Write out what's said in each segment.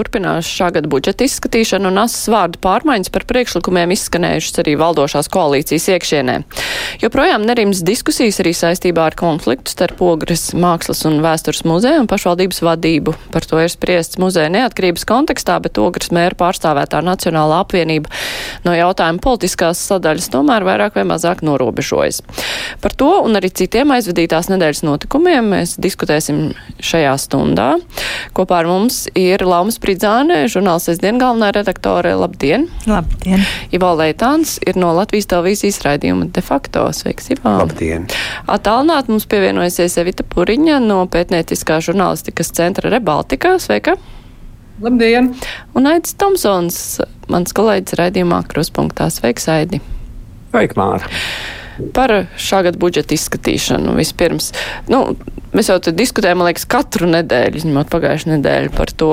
Turpinās šā gada budžeta izskatīšana un asas vārdu pārmaiņas par priekšlikumiem izskanējušas arī valdošās koalīcijas iekšienē. Joprojām nerims diskusijas arī saistībā ar konfliktu starp Ogres mākslas un vēstures muzeju un pašvaldības vadību. Par to ir spriests muzeja neatkarības kontekstā, bet Ogres mēra pārstāvētā Nacionālā apvienība no jautājuma politiskās sadaļas tomēr vairāk vai mazāk norobežojas. Par to un arī citiem aizvadītās nedēļas notikumiem mēs diskutēsim šajā stundā. Kopā ar mums ir Lauma Spridzāne, žurnāls sestdien galvenā redaktore. Labdien! Labdien! Ivo Leitāns ir no Latvijas televīzijas raidījuma de facto. Sveiks, Ivo! Labdien! Atālināt mums pievienojusies Evita Puriņa no pētnieciskā žurnālistikas centra Rebaltika. Sveika! Labdien! Un Aidis Tomsons, mans kolēģis raidījumā Kruspunktā. Sveiks, Aidi! Sveika, Māra! Par šā gada budžeta izskatīšanu vispirms. Nu, mēs jau te diskutējam, man liekas, katru nedēļu, izņemot pagājušu nedēļu, par to,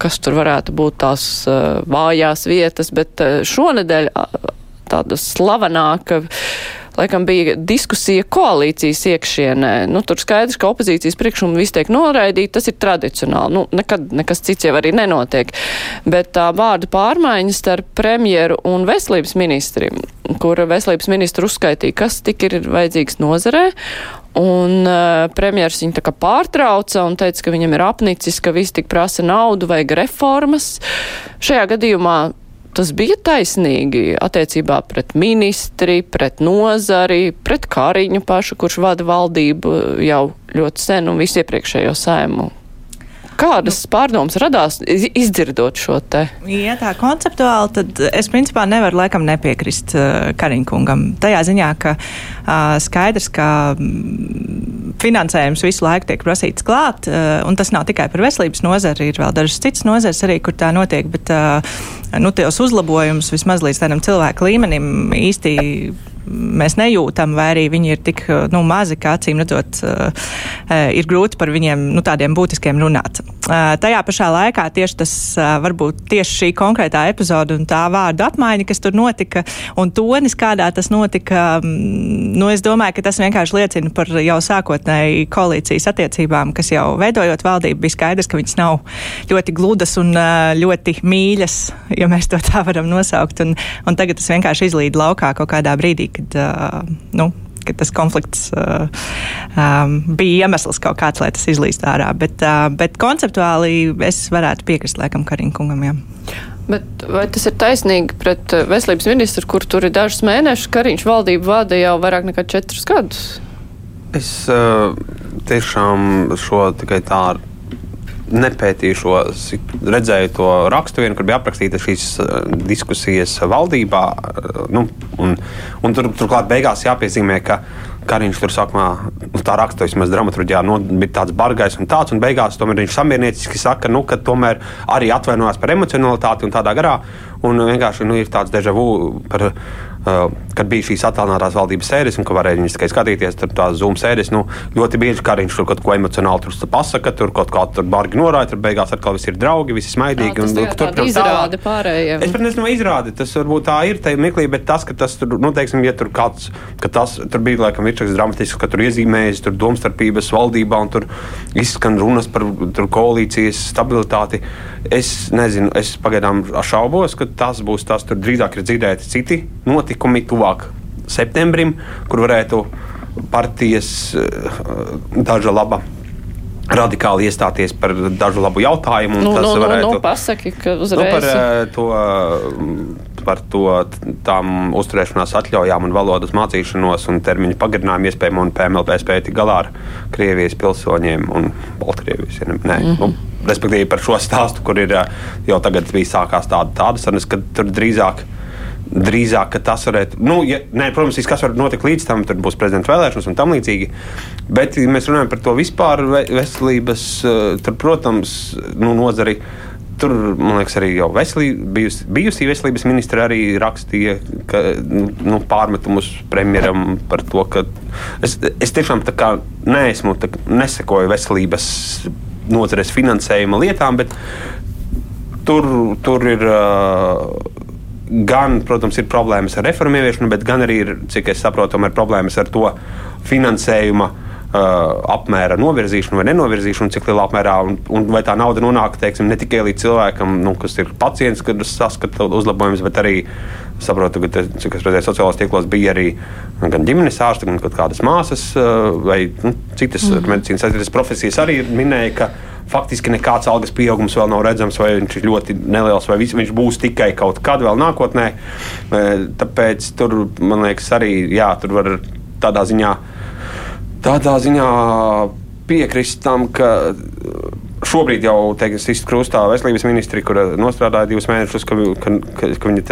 kas tur varētu būt tās uh, vājās vietas, bet uh, šonedēļ uh, tāda slavenāka laikam bija diskusija koalīcijas iekšienē. Nu, tur skaidrs, ka opozīcijas priekšlikumi viss tiek noraidīti, tas ir tradicionāli. Nu, nekad nekas cits jau arī nenotiek. Bet tā vārdu pārmaiņas starp premjeru un veselības ministri, kur veselības ministru uzskaitīja, kas tik ir vajadzīgs nozarē. Un uh, premjeras viņu tā kā pārtrauca un teica, ka viņam ir apnicis, ka viss tik prasa naudu, vajag reformas. Šajā gadījumā tas bija taisnīgi attiecībā pret ministri, pret nozari, pret Kāriņu pašu, kurš vada valdību jau ļoti sen un visu iepriekšējo sēmu. Kādas nu, pārdomas radās izdzirdot šo te? Ja tā konceptuāli, tad es principā nevaru laikam nepiekrist uh, Kariņkungam. Tajā ziņā, ka uh, skaidrs, ka mm, finansējums visu laiku tiek prasīts klāt, uh, un tas nav tikai par veselības nozari, ir vēl dažas citas nozares arī, kur tā notiek, bet nu, tos uzlabojumus vismaz līdz tādam cilvēku līmenim īsti mēs nejūtam, vai arī viņi ir tik nu, mazi, ka acīm redzot, uh, ir grūti par viņiem nu, tādiem būtiskiem runāt. Tajā pašā laikā tieši tas varbūt tieši šī konkrētā epizode un tā vārdu apmaiņa, kas tur notika, un tonis, kādā tas notika, um, nu, es domāju, ka tas vienkārši liecina par jau sākotnēji koalīcijas attiecībām, kas jau veidojot valdību, bija skaidrs, ka viņas nav ļoti gludas un ļoti mīļas, ja mēs to tā varam nosaukt, un, un tagad tas vienkārši izlīd laukā kaut kādā brīdī, kad, uh, nu, ka tas konflikts uh, um, bija iemesls kaut kāds, lai tas izlīst ārā. Bet, uh, bet konceptuāli es varētu piekrist laikam Kariņkungam. Jā. Bet vai tas ir taisnīgi pret veselības ministru, kur tur ir dažus mēnešus, Kariņš valdību vada jau vairāk nekā četrus gadus? Es uh, tiešām šo tikai tā nepētīju šo, redzēju to rakstu, vien, kur bija aprakstīta šīs diskusijas valdībā. Nu, un, un tur, turklāt beigās jāpiezīmē, ka Kariņš tur sākumā nu, tā raksta, vismaz dramaturgijā, nu, bija tāds bargais un tāds, un beigās tomēr viņš samierinieciski saka, nu, ka tomēr arī atvainojās par emocionalitāti un tādā garā. Un vienkārši nu, ir tāds deja vu par kad bija šīs attālinātās valdības sēdes, un ka varēja viņas tikai skatīties, tur tās zūmu sēdes, nu, ļoti bieži Kariņš tur kaut ko emocionāli tur pasaka, tur kaut kā tur bargi norāda, tur beigās atkal viss ir draugi, visi smaidīgi. Jā, un, un, tur izrāda pārējiem. Es pat nezinu, izrādi, tas varbūt tā ir tajā mirklī, bet tas, ka tas tur, nu, teiksim, ja tur kāds, ka tas tur bija laikam virsraksts dramatisks, ka tur iezīmējas tur domstarpības valdībā un tur izskan runas par tur koalīcijas stabilitāti. Es nezinu, es pagaidām šaubos, ka tas būs tas, tur drīzāk ir dzirdēti citi notikumi notikumi tuvāk septembrim, kur varētu partijas eh, daža laba radikāli iestāties par dažu labu jautājumu. Nu, tas nu, nu varētu būt nu, pasaki, uzreiz... nu, par, eh, to, par to tām uzturēšanās atļaujām un valodas mācīšanos un termiņu pagarinājumu iespējamo un PMLP spēja tik galā ar Krievijas pilsoņiem un Baltkrievijas. Ja ne, nē, mm -hmm. nu, respektīvi par šo stāstu, kur ir eh, jau tagad bija sākās tāda, tāda sarunas, ka tur drīzāk drīzāk tas varētu, nu, ja, nē, protams, kas var notikt līdz tam, tad būs prezidenta vēlēšanas un tam līdzīgi. Bet, ja mēs runājam par to vispār veselības, eh, tad, protams, nu, nozari. Tur, man liekas, arī jau veselī, bijus, bijusī veselības ministra arī rakstīja ka, nu, pārmetumus premjeram par to, ka es, es tiešām tā kā neesmu, tā, nesekoju veselības nozares finansējuma lietām, bet tur, tur ir. Uh, gan, protams, ir problēmas ar reformu ieviešanu, bet gan arī ir, cik es saprotu, problēmas ar to finansējuma apmēra novirzīšanu vai nenovirzīšanu, cik lielā apmērā, un, un vai tā nauda nonāk teiksim, ne tikai līdz cilvēkam, nu, kas ir pacients, kad saskata uzlabojumus, bet arī saprotu, ka, cik es redzēju, sociālajos tīklos bija arī gan ģimenes ārsti, gan kādas māsas vai nu, citas mm. medicīnas saistītas profesijas arī minēja, faktiski nekāds algas pieaugums vēl nav redzams, vai viņš ir ļoti neliels, vai viņš būs tikai kaut kad vēl nākotnē. Tāpēc tur, man liekas, arī jā, tur var tādā ziņā tādā ziņā piekrist tam, ka šobrīd jau teiksim, izkrustā veselības ministri, kur nostrādāja divus mēnešus, ka, ka, ka, ka viņi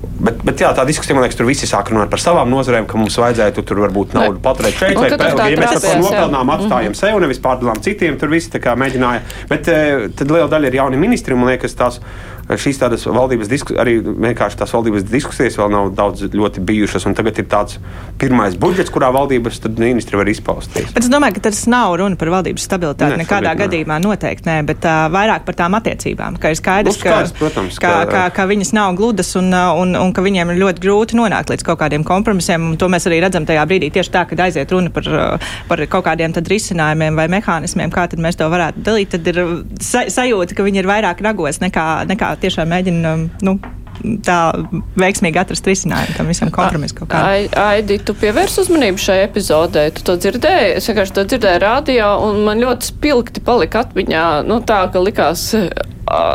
Bet, bet jā, tā diskusija, man liekas, tur visi sāk runāt par savām nozarēm, ka mums vajadzētu tur varbūt naudu paturēt šeit, vai pēc, ja mēs to nopelnām, atstājam mm -hmm. sev, nevis pārdalām citiem. Tur visi mēģināja. Bet tad liela daļa ir jauni ministri, man liekas, tās šīs tādas valdības diskusijas, arī vienkārši tās valdības diskusijas vēl nav daudz ļoti bijušas. Tagad ir tāds pirmais budžets, kurā valdības ministri var izpausties. Bet es domāju, ka tas nav runa par valdības stabilitāti ne, nekādā šobrīd, gadījumā. Nē. Noteikti nē, bet uh, vairāk par tām attiecībām. Ka ir skaidrs, nu, skaidrs ka, protams, ka, ka, ka, ka viņas nav gludas un, un, un ka viņiem ir ļoti grūti nonākt līdz kaut kādiem kompromisiem. To mēs arī redzam tajā brīdī, tieši tā, kad aiziet runa par, par kaut kādiem risinājumiem vai mehānismiem, kā mēs to varētu dalīt. Tad ir sa sajūta, ka viņi ir vairāk ragos nekā, nekā tiešām mēģina. Nu, tā veiksmīgi atrast risinājumu tam visam kompromisam. Aidi, tu pievērsi uzmanību šai epizodē, tu to dzirdēji, es vienkārši to dzirdēju rādio, un man ļoti spilgti palika atmiņā, nu tā, ka likās uh,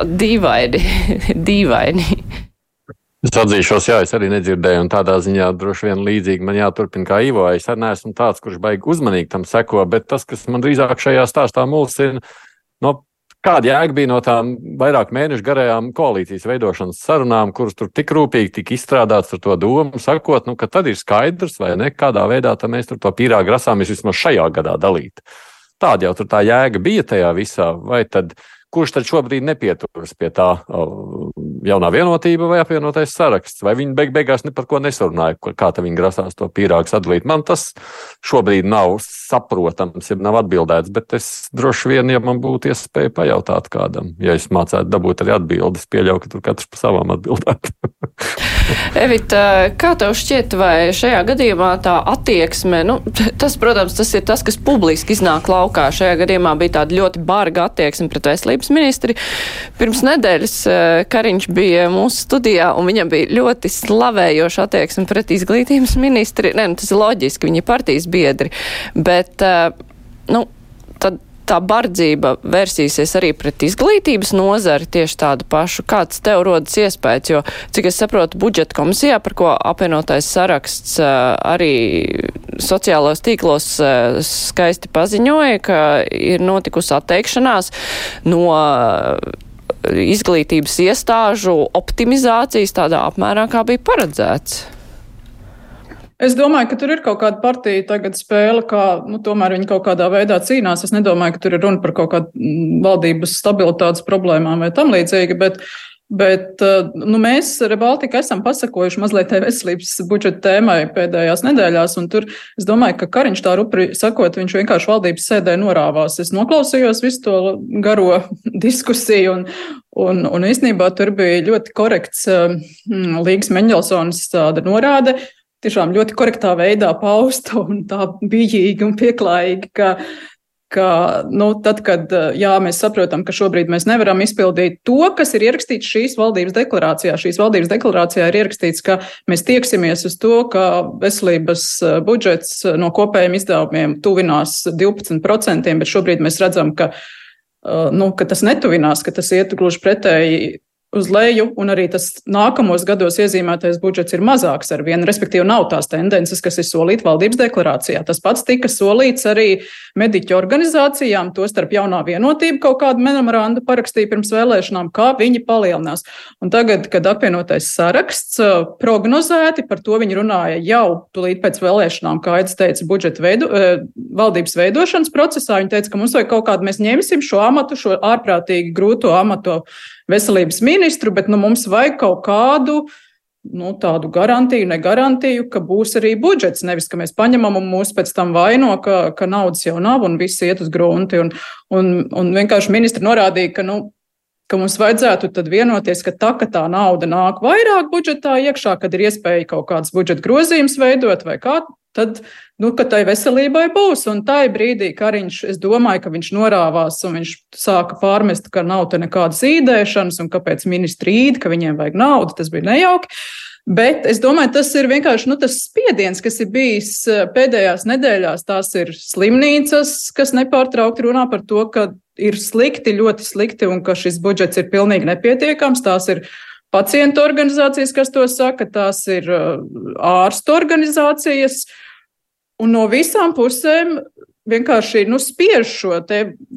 dīvaini, dīvaini. Es atzīšos, jā, es arī nedzirdēju, un tādā ziņā droši vien līdzīgi man jāturpina kā Ivo. Es arī neesmu tāds, kurš baigi uzmanīgi tam seko, bet tas, kas man drīzāk šajā stāstā mulsina, no Kāda jēga bija no tām vairāk mēnešu garajām koalīcijas veidošanas sarunām, kuras tur tik rūpīgi tika izstrādāts ar to domu, sakot, nu, ka tad ir skaidrs, vai ne, kādā veidā mēs tur to pīrāgu grasāmies vismaz šajā gadā dalīt. Tāda jau tur tā jēga bija tajā visā, vai tad kurš tad šobrīd nepieturas pie tā jaunā vienotība vai apvienotais saraksts, vai viņi beig beigās ne par ko nesarunāja, kā viņi grasās to pīrāgu sadalīt. Man tas šobrīd nav saprotams, ja nav atbildēts, bet es droši vien, ja man būtu iespēja pajautāt kādam, ja es mācētu dabūt arī atbildes, pieļauju, ka tur katrs pa savām atbildētu. Evita, kā tev šķiet, vai šajā gadījumā tā attieksme, nu, tas, protams, tas ir tas, kas publiski iznāk laukā. Šajā gadījumā bija tāda ļoti barga attieksme pret veselības ministri. Pirms nedēļas eh, Kariņš bija mūsu studijā, un viņam bija ļoti slavējoša attieksme pret izglītības ministri. Nē, nu, tas ir loģiski, viņi ir partijas biedri, bet, uh, nu, tad tā bardzība vērsīsies arī pret izglītības nozari tieši tādu pašu. Kāds tev rodas iespējas, jo, cik es saprotu, budžeta komisijā, par ko apvienotais saraksts arī sociālos tīklos skaisti paziņoja, ka ir notikusi atteikšanās no izglītības iestāžu optimizācijas tādā apmērā, kā bija paredzēts? Es domāju, ka tur ir kaut kāda partija tagad spēle, kā nu, tomēr viņi kaut kādā veidā cīnās. Es nedomāju, ka tur ir runa par kaut kādu mm, valdības stabilitātes problēmām vai tam līdzīgi, bet Bet nu, mēs Rebaltika esam pasakojuši mazliet tai veselības budžeta tēmai pēdējās nedēļās, un tur es domāju, ka Kariņš tā rupri sakot, viņš vienkārši valdības sēdē norāvās. Es noklausījos visu to garo diskusiju, un, un, un īstenībā tur bija ļoti korekts um, Līgas Mendelsons tāda norāde, tiešām ļoti korektā veidā pausta un tā bijīgi un pieklājīgi, ka ka nu, tad, kad jā, mēs saprotam, ka šobrīd mēs nevaram izpildīt to, kas ir ierakstīts šīs valdības deklarācijā. Šīs valdības deklarācijā ir ierakstīts, ka mēs tieksimies uz to, ka veselības budžets no kopējiem izdevumiem tuvinās 12%, bet šobrīd mēs redzam, ka, nu, ka tas netuvinās, ka tas iet gluži pretēji uz leju, un arī tas nākamos gados iezīmētais budžets ir mazāks ar vienu, respektīvi nav tās tendences, kas ir solīta valdības deklarācijā. Tas pats tika solīts arī mediķu organizācijām, tostarp jaunā vienotība kaut kādu memorandu parakstīja pirms vēlēšanām, kā viņi palielinās. Un tagad, kad apvienotais saraksts uh, prognozēti, par to viņi runāja jau tulīt pēc vēlēšanām, kā Aits teica, budžeta veidu, uh, valdības veidošanas procesā. Viņi teica, ka mums vajag kaut kādu, mēs ņemsim šo amatu, šo ārprātīgi grūto amatu veselības ministru, bet nu, mums vajag kaut kādu nu, tādu garantiju, ne garantiju, ka būs arī budžets. Nevis, ka mēs paņemam un mūs pēc tam vaino, ka, ka naudas jau nav un viss iet uz grunti. Un, un, un vienkārši ministri norādīja, ka, nu, ka mums vajadzētu vienoties, ka tā, ka tā nauda nāk vairāk budžetā iekšā, kad ir iespēja kaut kādas budžeta grozījumus veidot vai kā tad, nu, ka tai veselībai būs. Un tajā brīdī Kariņš, es domāju, ka viņš norāvās un viņš sāka pārmest, ka nav te nekādas īdēšanas un kāpēc ministri īd, ka viņiem vajag naudu. Tas bija nejauki. Bet es domāju, tas ir vienkārši nu, tas spiediens, kas ir bijis eh, pēdējās nedēļās. Tās ir slimnīcas, kas nepārtraukti runā par to, ka ir slikti, ļoti slikti un ka šis budžets ir pilnīgi nepietiekams. Tās ir pacientu organizācijas, kas to saka, tās ir uh, ārstu organizācijas. Un no visām pusēm vienkārši nu, spiež šo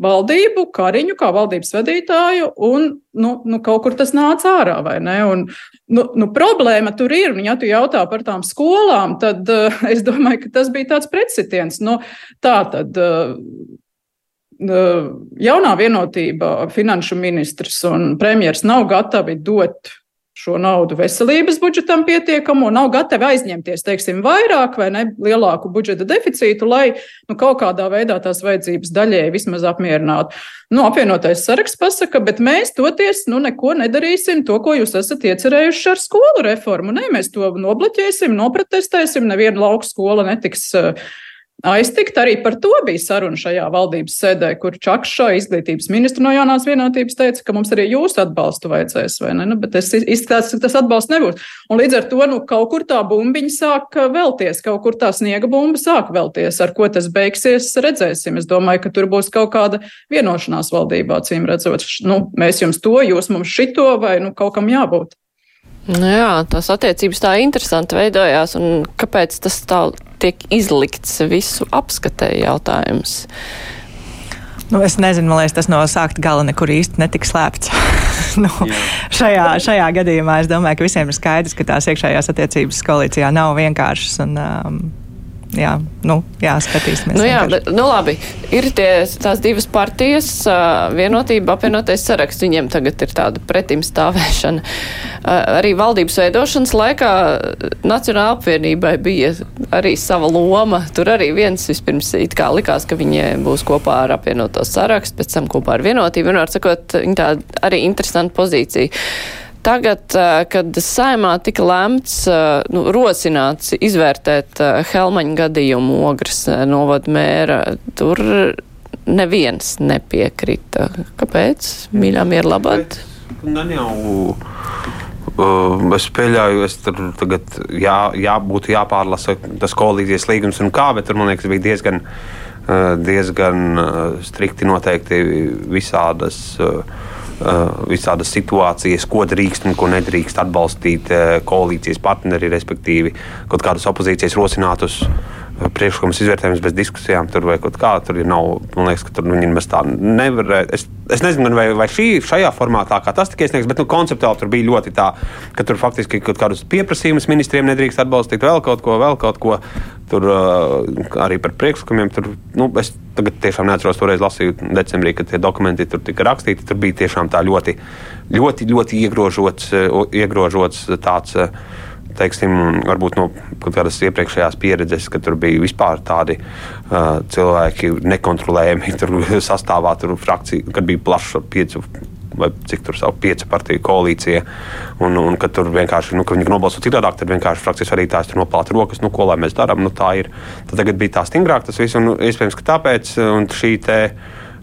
valdību, Kariņu, kā valdības vadītāju, un nu, nu, kaut kur tas nāca ārā. Un, nu, nu, problēma tur ir. Un, ja tu jautā par tām skolām, tad uh, es domāju, ka tas bija tāds pretsitiens. Nu, tā tad. Uh, jaunā vienotība, finanšu ministrs un premjeras nav gatavi dot šo naudu veselības budžetam pietiekamu nav gatavi aizņemties, teiksim, vairāk vai ne lielāku budžeta deficītu, lai nu, kaut kādā veidā tās vajadzības daļēji vismaz apmierinātu. Nu, apvienotais saraksts pasaka, bet mēs toties nu, neko nedarīsim to, ko jūs esat iecerējuši ar skolu reformu. Nē, mēs to nobloķēsim, nopratestēsim, neviena lauka skola netiks. Uh, aiztikt. Arī par to bija saruna šajā valdības sēdē, kur Čakša, izglītības ministra no jaunās vienotības, teica, ka mums arī jūsu atbalstu vajadzēs, vai ne? Nu, bet es izskatās, ka tas atbalsts nebūs. Un līdz ar to nu, kaut kur tā bumbiņa sāk velties, kaut kur tā sniega bumba sāk velties. Ar ko tas beigsies, redzēsim. Es domāju, ka tur būs kaut kāda vienošanās valdībā, cīm redzot, nu, mēs jums to, jūs mums šito, vai nu, kaut kam jābūt. Nu jā, tās attiecības tā interesanti veidojās, un kāpēc tas tā tiek izlikts visu apskatē jautājums? Nu, es nezinu, man liekas, tas no sākta gala nekur īsti netika slēpts. nu, šajā, šajā gadījumā es domāju, ka visiem ir skaidrs, ka tās iekšējās attiecības koalīcijā nav vienkāršas. Un, um, jā, nu, jā skatīsimies. Nu, jā, bet, nu, labi. Ir tie, tās divas partijas, vienotība, apvienotais saraksts. Viņiem tagad ir tāda pretim stāvēšana. Arī valdības veidošanas laikā Nacionāla apvienībai bija arī sava loma. Tur arī viens vispirms it kā likās, ka viņi būs kopā ar apvienoto sarakstu, pēc tam kopā ar vienotību. Vienmēr sakot, viņi tā arī interesanta pozīcija. Tagad, kad saimā tika lemts, nu, rosināts izvērtēt Helmaņa gadījumu ogres novada mēra, tur neviens nepiekrita. Kāpēc? Mīļām ir labad? Gan jau. Es pieļauju, ka tur tagad jā, jā, būtu jāpārlasa tas koalīcijas līgums un kā, bet tur man liekas, bija diezgan, diezgan strikti noteikti visādas Uh, visādas situācijas, ko drīkst un ko nedrīkst atbalstīt uh, koalīcijas partneri, respektīvi kaut kādus opozīcijas rosinātus uh, priekšlikumus izvērtējumus bez diskusijām tur vai kaut kā. Tur nav, man liekas, ka tur viņi nemaz tā nevar. Es, es nezinu, vai, vai šī, šajā formātā, tas tika iesniegts, bet nu, konceptuāli tur bija ļoti tā, ka tur faktiski kaut kādus pieprasījumus ministriem nedrīkst atbalstīt, vēl kaut ko, vēl kaut ko. Tur arī par priekšlikumiem. Tur, nu, es tagad tiešām neatceros, toreiz lasīju decembrī, kad tie dokumenti tur tika rakstīti. Tur bija tiešām tā ļoti, ļoti, ļoti iegrožots, iegrožots tāds. Teiksim, varbūt no kādas iepriekšējās pieredzes, ka tur bija vispār tādi uh, cilvēki nekontrolējami tur sastāvā, tur frakcija, kad bija plaša piecu vai cik tur savu piecu partiju koalīcija. Un, un kad tur vienkārši, nu, ka viņi nobalso citādāk, tad vienkārši frakcijas vadītājs tur nopelna rokas, nu, ko lai mēs darām. Nu, tā ir. Tad tagad bija tā stingrāk tas viss, un iespējams, ka tāpēc šī te.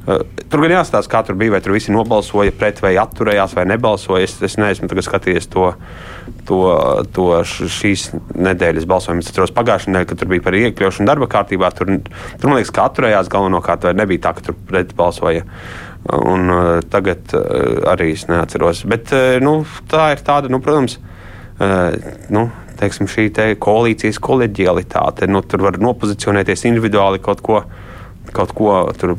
Uh, tur gan jāstāsta, kā tur bija, vai tur visi nobalsoja pret, vai atturējās, vai nebalsoja. Es, es neesmu skatījies to, to, to šīs nedēļas balsojumu. Es atceros pagājušajā nedēļā, kad tur bija par iekļaušanu darba kārtībā. Tur, tur man liekas, ka atturējās galvenokārt, vai nebija tā, ka tur pret balsoja. Un, uh, tagad uh, arī es neatceros. Bet uh, nu, tā ir tāda, nu, protams, nu, teiksim, šī te koalīcijas koleģialitāte. Nu, tur var nopozicionēties individuāli kaut ko. Kaut ko tur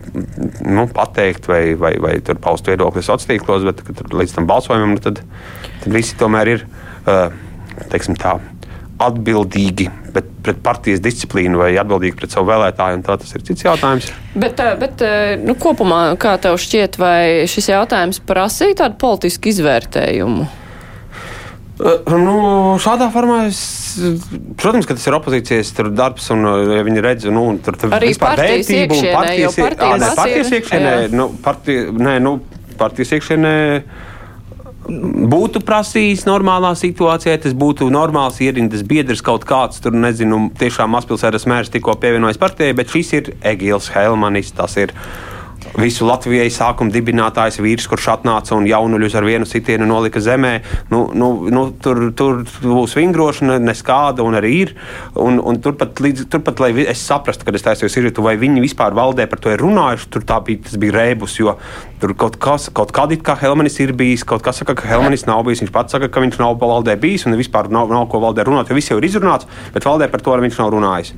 nu, pateikt, vai, vai, vai paust viedokli sociālos tīklos, bet tur, līdz tam balsojumam nu, tad, tad visi tomēr ir teiksim, tā, atbildīgi bet pret partijas disciplīnu vai atbildīgi pret savu vēlētāju, un tā tas ir cits jautājums. Bet, eh, bet eh, nu, kopumā, kā tev šķiet, vai šis jautājums prasīja tādu politisku izvērtējumu? Uh, nu, šādā formā es, protams, tas ir opozīcijas darbs, un ja viņi redz, nu, tur arī partijas iekšienē, partijas, partijas, partijas iekšienē, nu, partija, nē, nu, partijas iekšienē būtu prasījis normālā situācijā, tas būtu normāls ierindas biedrs kaut kāds, tur nezinu, tiešām mazpilsētas mērs tikko pievienojas partijai, bet šis ir Egils Helmanis, tas ir visu Latvijai sākuma dibinātājs vīrs, kurš atnāca un jaunuļus ar vienu sitienu nolika zemē. Nu, nu, nu, tur, tur būs vingrošana, neskāda un arī ir. Un, un turpat, līdz, turpat, lai es saprastu, kad es taisījos izritu, vai viņi vispār valdē par to ir runājuši, tur bija, tas bija rēbus, jo tur kaut kas, kaut kādi kā Helmanis ir bijis, kaut kas saka, ka Helmanis nav bijis, viņš pats saka, ka viņš nav valdē bijis un vispār nav, nav ko valdē runāt, jo viss jau ir izrunāts, bet valdē par to viņš nav runājis.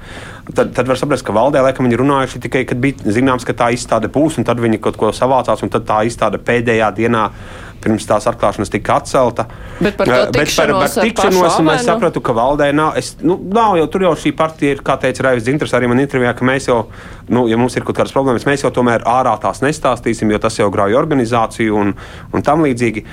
Tad, tad var saprast, ka valdē laikam viņi runājuši tikai, kad bija zināms, ka tā izstāde būs, un tad viņi kaut ko savācās, un tad tā izstāde pēdējā dienā pirms tās atklāšanas tika atcelta. Bet par to Bet par, par tikšanos es sapratu, ka valdē nav. Es, nu, nav jau tur jau šī partija ir, kā teica Raivis Dzintrs, arī man intervijā, ka mēs jau, nu, ja mums ir kaut kādas problēmas, mēs jau tomēr ārā tās nestāstīsim, jo tas jau grauj organizāciju un, un tam līdzīgi.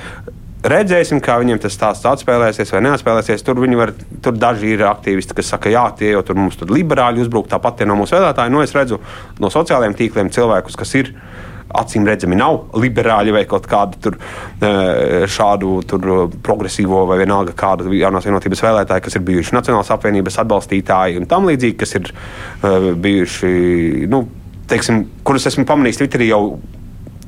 Redzēsim, kā viņiem tas stāsts atspēlēsies vai neatspēlēsies. Tur, var, tur daži ir aktīvisti, kas saka, jā, tie jau tur mums tur liberāļi uzbruk, tāpat tie no mūsu vēlētāji. Nu, es redzu no sociālajiem tīkliem cilvēkus, kas ir acīm redzami nav liberāļi vai kaut kādi tur, šādu tur, progresīvo vai vienalga kādu jaunās vienotības vēlētāji, kas ir bijuši Nacionālās apvienības atbalstītāji un tam līdzīgi, kas ir bijuši, nu, teiksim, kurus esmu pamanījis Twitterī jau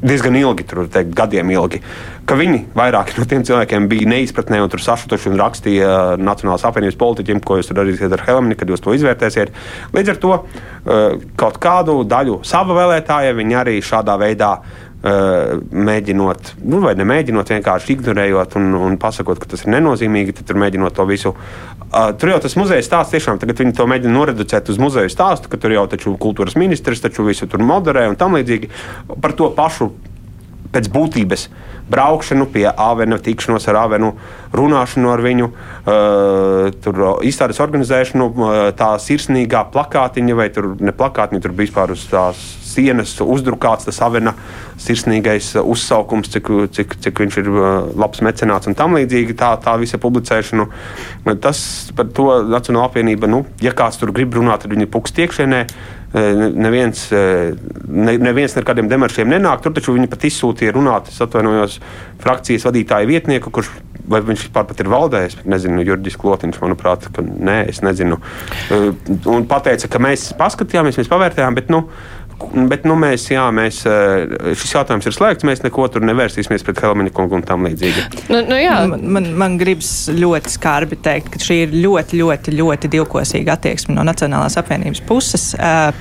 diezgan ilgi, tur teikt, gadiem ilgi, ka viņi vairāki no tiem cilvēkiem bija neizpratnē un tur sašutuši un rakstīja Nacionālās apvienības politiķiem, ko jūs darīsiet ar Helmini, kad jūs to izvērtēsiet. Līdz ar to eh, kaut kādu daļu sava vēlētāja viņi arī šādā veidā Uh, mēģinot, nu, vai nemēģinot, vienkārši ignorējot un, un pasakot, ka tas ir nenozīmīgi, tad tur mēģinot to visu. Uh, tur jau tas muzeja stāsts tiešām, tagad viņi to mēģina noreducēt uz muzeja stāstu, ka tur jau taču kultūras ministrs taču visu tur moderē un tam līdzīgi. Par to pašu pēc būtības braukšanu pie Avena, tikšanos ar Avenu, runāšanu ar viņu, uh, tur izstādes organizēšanu, uh, tā sirsnīgā plakātiņa vai tur ne plakātiņa, tur bija vispār uz tās sienas uzdrukāts tas avena sirsnīgais uzsaukums, cik, cik, cik viņš ir labs mecenāts un tam līdzīgi. Tā, tā visa publicēšana, tas par to Nacionāla apvienība, nu, ja kāds tur grib runāt, tad viņi puks tiekšienē. Neviens, ne, neviens ar kādiem demaršiem nenāk. Tur taču viņi pat izsūtīja runāt, es atvainojos, frakcijas vadītāja vietnieku, kurš vai viņš vispār ir valdējis. Nezinu, juridiski lotiņš, manuprāt, ka nē, es nezinu. Un pateica, ka mēs paskatījāmies, mēs pavērtējām, bet nu, Bet nu, mēs, jā, mēs, eh, šis jautājums ir slēgts. Mēs neko tur nevērsīsimies pret Helmini kungu un tam līdzīgi. Nu, nu, jā. man, man, man gribas ļoti skarbi teikt, ka šī ir ļoti, ļoti, ļoti divkosīga attieksme no Nacionālās apvienības puses. Uh,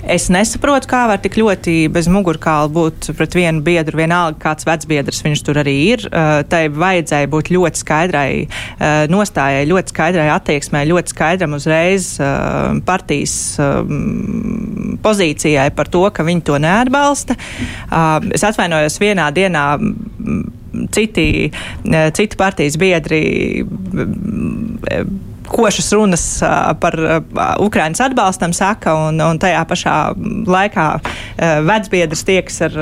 Es nesaprotu, kā var tik ļoti bez mugurkaula būt pret vienu biedru, vienalga kāds vecbiedrs viņš tur arī ir. Uh, tai vajadzēja būt ļoti skaidrai nostājai, ļoti skaidrai attieksmē, ļoti skaidram uzreiz partijas pozīcijai par to, ka viņi to neatbalsta. Es atvainojos vienā dienā citi, citi partijas biedri košas runas par Ukraiņas atbalstam saka, un, un tajā pašā laikā vecbiedrs tiekas ar,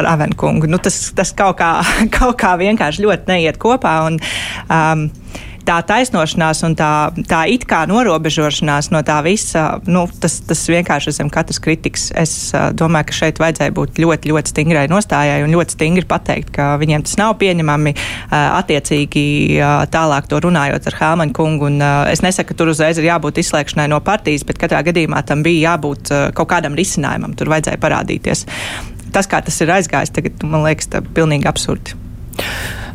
ar Avenkungu. Nu, tas, tas kaut, kā, kaut kā vienkārši ļoti neiet kopā. Un, um, tā taisnošanās un tā, tā it kā norobežošanās no tā visa, nu, tas, tas vienkārši ir zem katras kritikas. Es domāju, ka šeit vajadzēja būt ļoti, ļoti stingrai nostājai un ļoti stingri pateikt, ka viņiem tas nav pieņemami. Attiecīgi tālāk to runājot ar Hāmaņu kungu, un es nesaku, ka tur uzreiz ir jābūt izslēgšanai no partijas, bet katrā gadījumā tam bija jābūt kaut kādam risinājumam, tur vajadzēja parādīties. Tas, kā tas ir aizgājis, tagad man liekas, tas ir pilnīgi absurdi.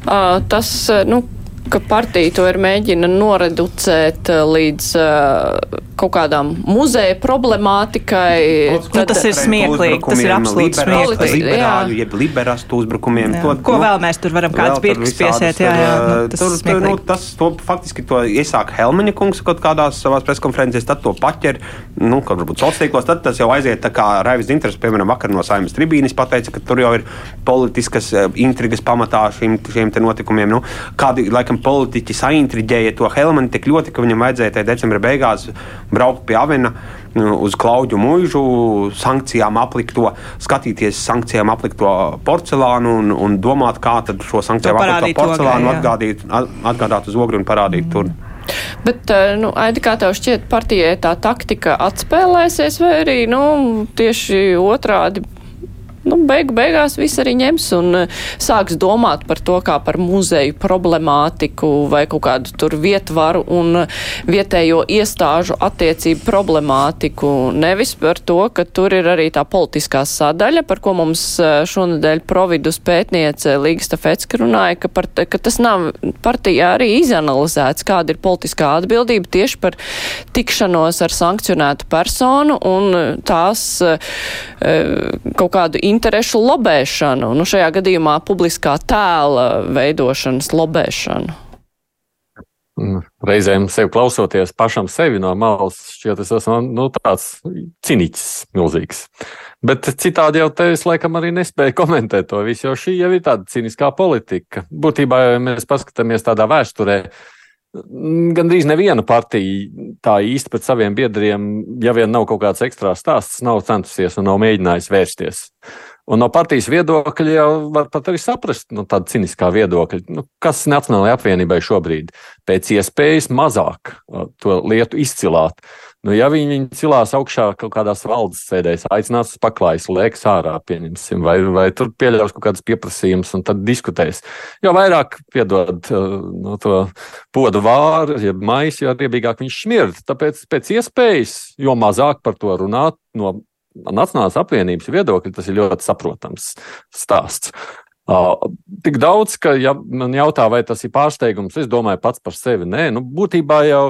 Uh, tas, nu, ka partija to ir mēģina noreducēt eh, līdz uh, kaut kādām muzeja problemātikai. Nu, tad, tas ir smieklīgi. Tas ir absolūti smieklīgi. Liberāļu, jeb liberastu uzbrukumiem. To, Ko nu, vēl mēs tur varam kāds pirks piesiet? Jā, jā, nu, tas tur, tur, nu, tas to, faktiski to iesāk Helmeņa kungs kaut kādās savās preskonferencēs, tad to paķer, nu, kaut varbūt sociālos, tad tas jau aiziet tā kā Raivis Dinters, piemēram, vakar no Saimas tribīnes pateica, ka tur jau ir politiskas intrigas pamatā šiem, šiem te notikumiem. Nu, kādi, laikam, politiķi saintriģēja to Helmanu tik ļoti, ka viņam vajadzēja tajā decembra beigās braukt pie Avena nu, uz Klaudu mūžu, sankcijām aplikto, skatīties sankcijām aplikto porcelānu un, un domāt, kā šo sankcijām aplikto porcelānu atgādīt, atgādāt uz ogri un parādīt mm. tur. Bet, eh, nu, Aidi, kā tev šķiet, partijai tā taktika atspēlēsies, vai arī, nu, tieši otrādi nu, beigu beigās viss arī ņems un sāks domāt par to kā par muzeju problemātiku vai kaut kādu tur vietvaru un vietējo iestāžu attiecību problemātiku. Nevis par to, ka tur ir arī tā politiskā sadaļa, par ko mums šonadēļ providus pētniece Līgsta Fecka runāja, ka, par, ka tas nav partijā arī izanalizēts, kāda ir politiskā atbildība tieši par tikšanos ar sankcionētu personu un tās kaut kādu interešu lobēšanu, nu šajā gadījumā publiskā tēla veidošanas lobēšanu? Mm, reizēm sev klausoties pašam sevi no malas, šķiet, es esmu nu, tāds ciniķis milzīgs. Bet citādi jau te es laikam arī nespēju komentēt to visu, jo šī jau ir tāda ciniskā politika. Būtībā, ja mēs paskatāmies tādā vēsturē, gandrīz neviena partija tā īsti pret saviem biedriem, ja vien nav kaut kāds ekstra stāsts, nav centusies un nav mēģinājis vērsties. Un no partijas viedokļa jau var pat arī saprast, nu, tāda ciniskā viedokļa, nu, kas Nacionālajai apvienībai šobrīd pēc iespējas mazāk uh, to lietu izcilāt. Nu, ja viņi, viņi cilās augšā kaut kādās valdes sēdēs, aicinās uz paklājas, liekas ārā, pieņemsim, vai, vai tur pieļaus kaut kādas pieprasījumus un tad diskutēs. Jo vairāk piedod uh, no to podu vāru, ja maisu, jo riebīgāk viņš šmird. Tāpēc pēc iespējas, jo mazāk par to runāt no Nacionālās apvienības viedokļa tas ir ļoti saprotams stāsts. Tik daudz, ka, ja man jautā, vai tas ir pārsteigums, es domāju pats par sevi. Nē, nu, būtībā jau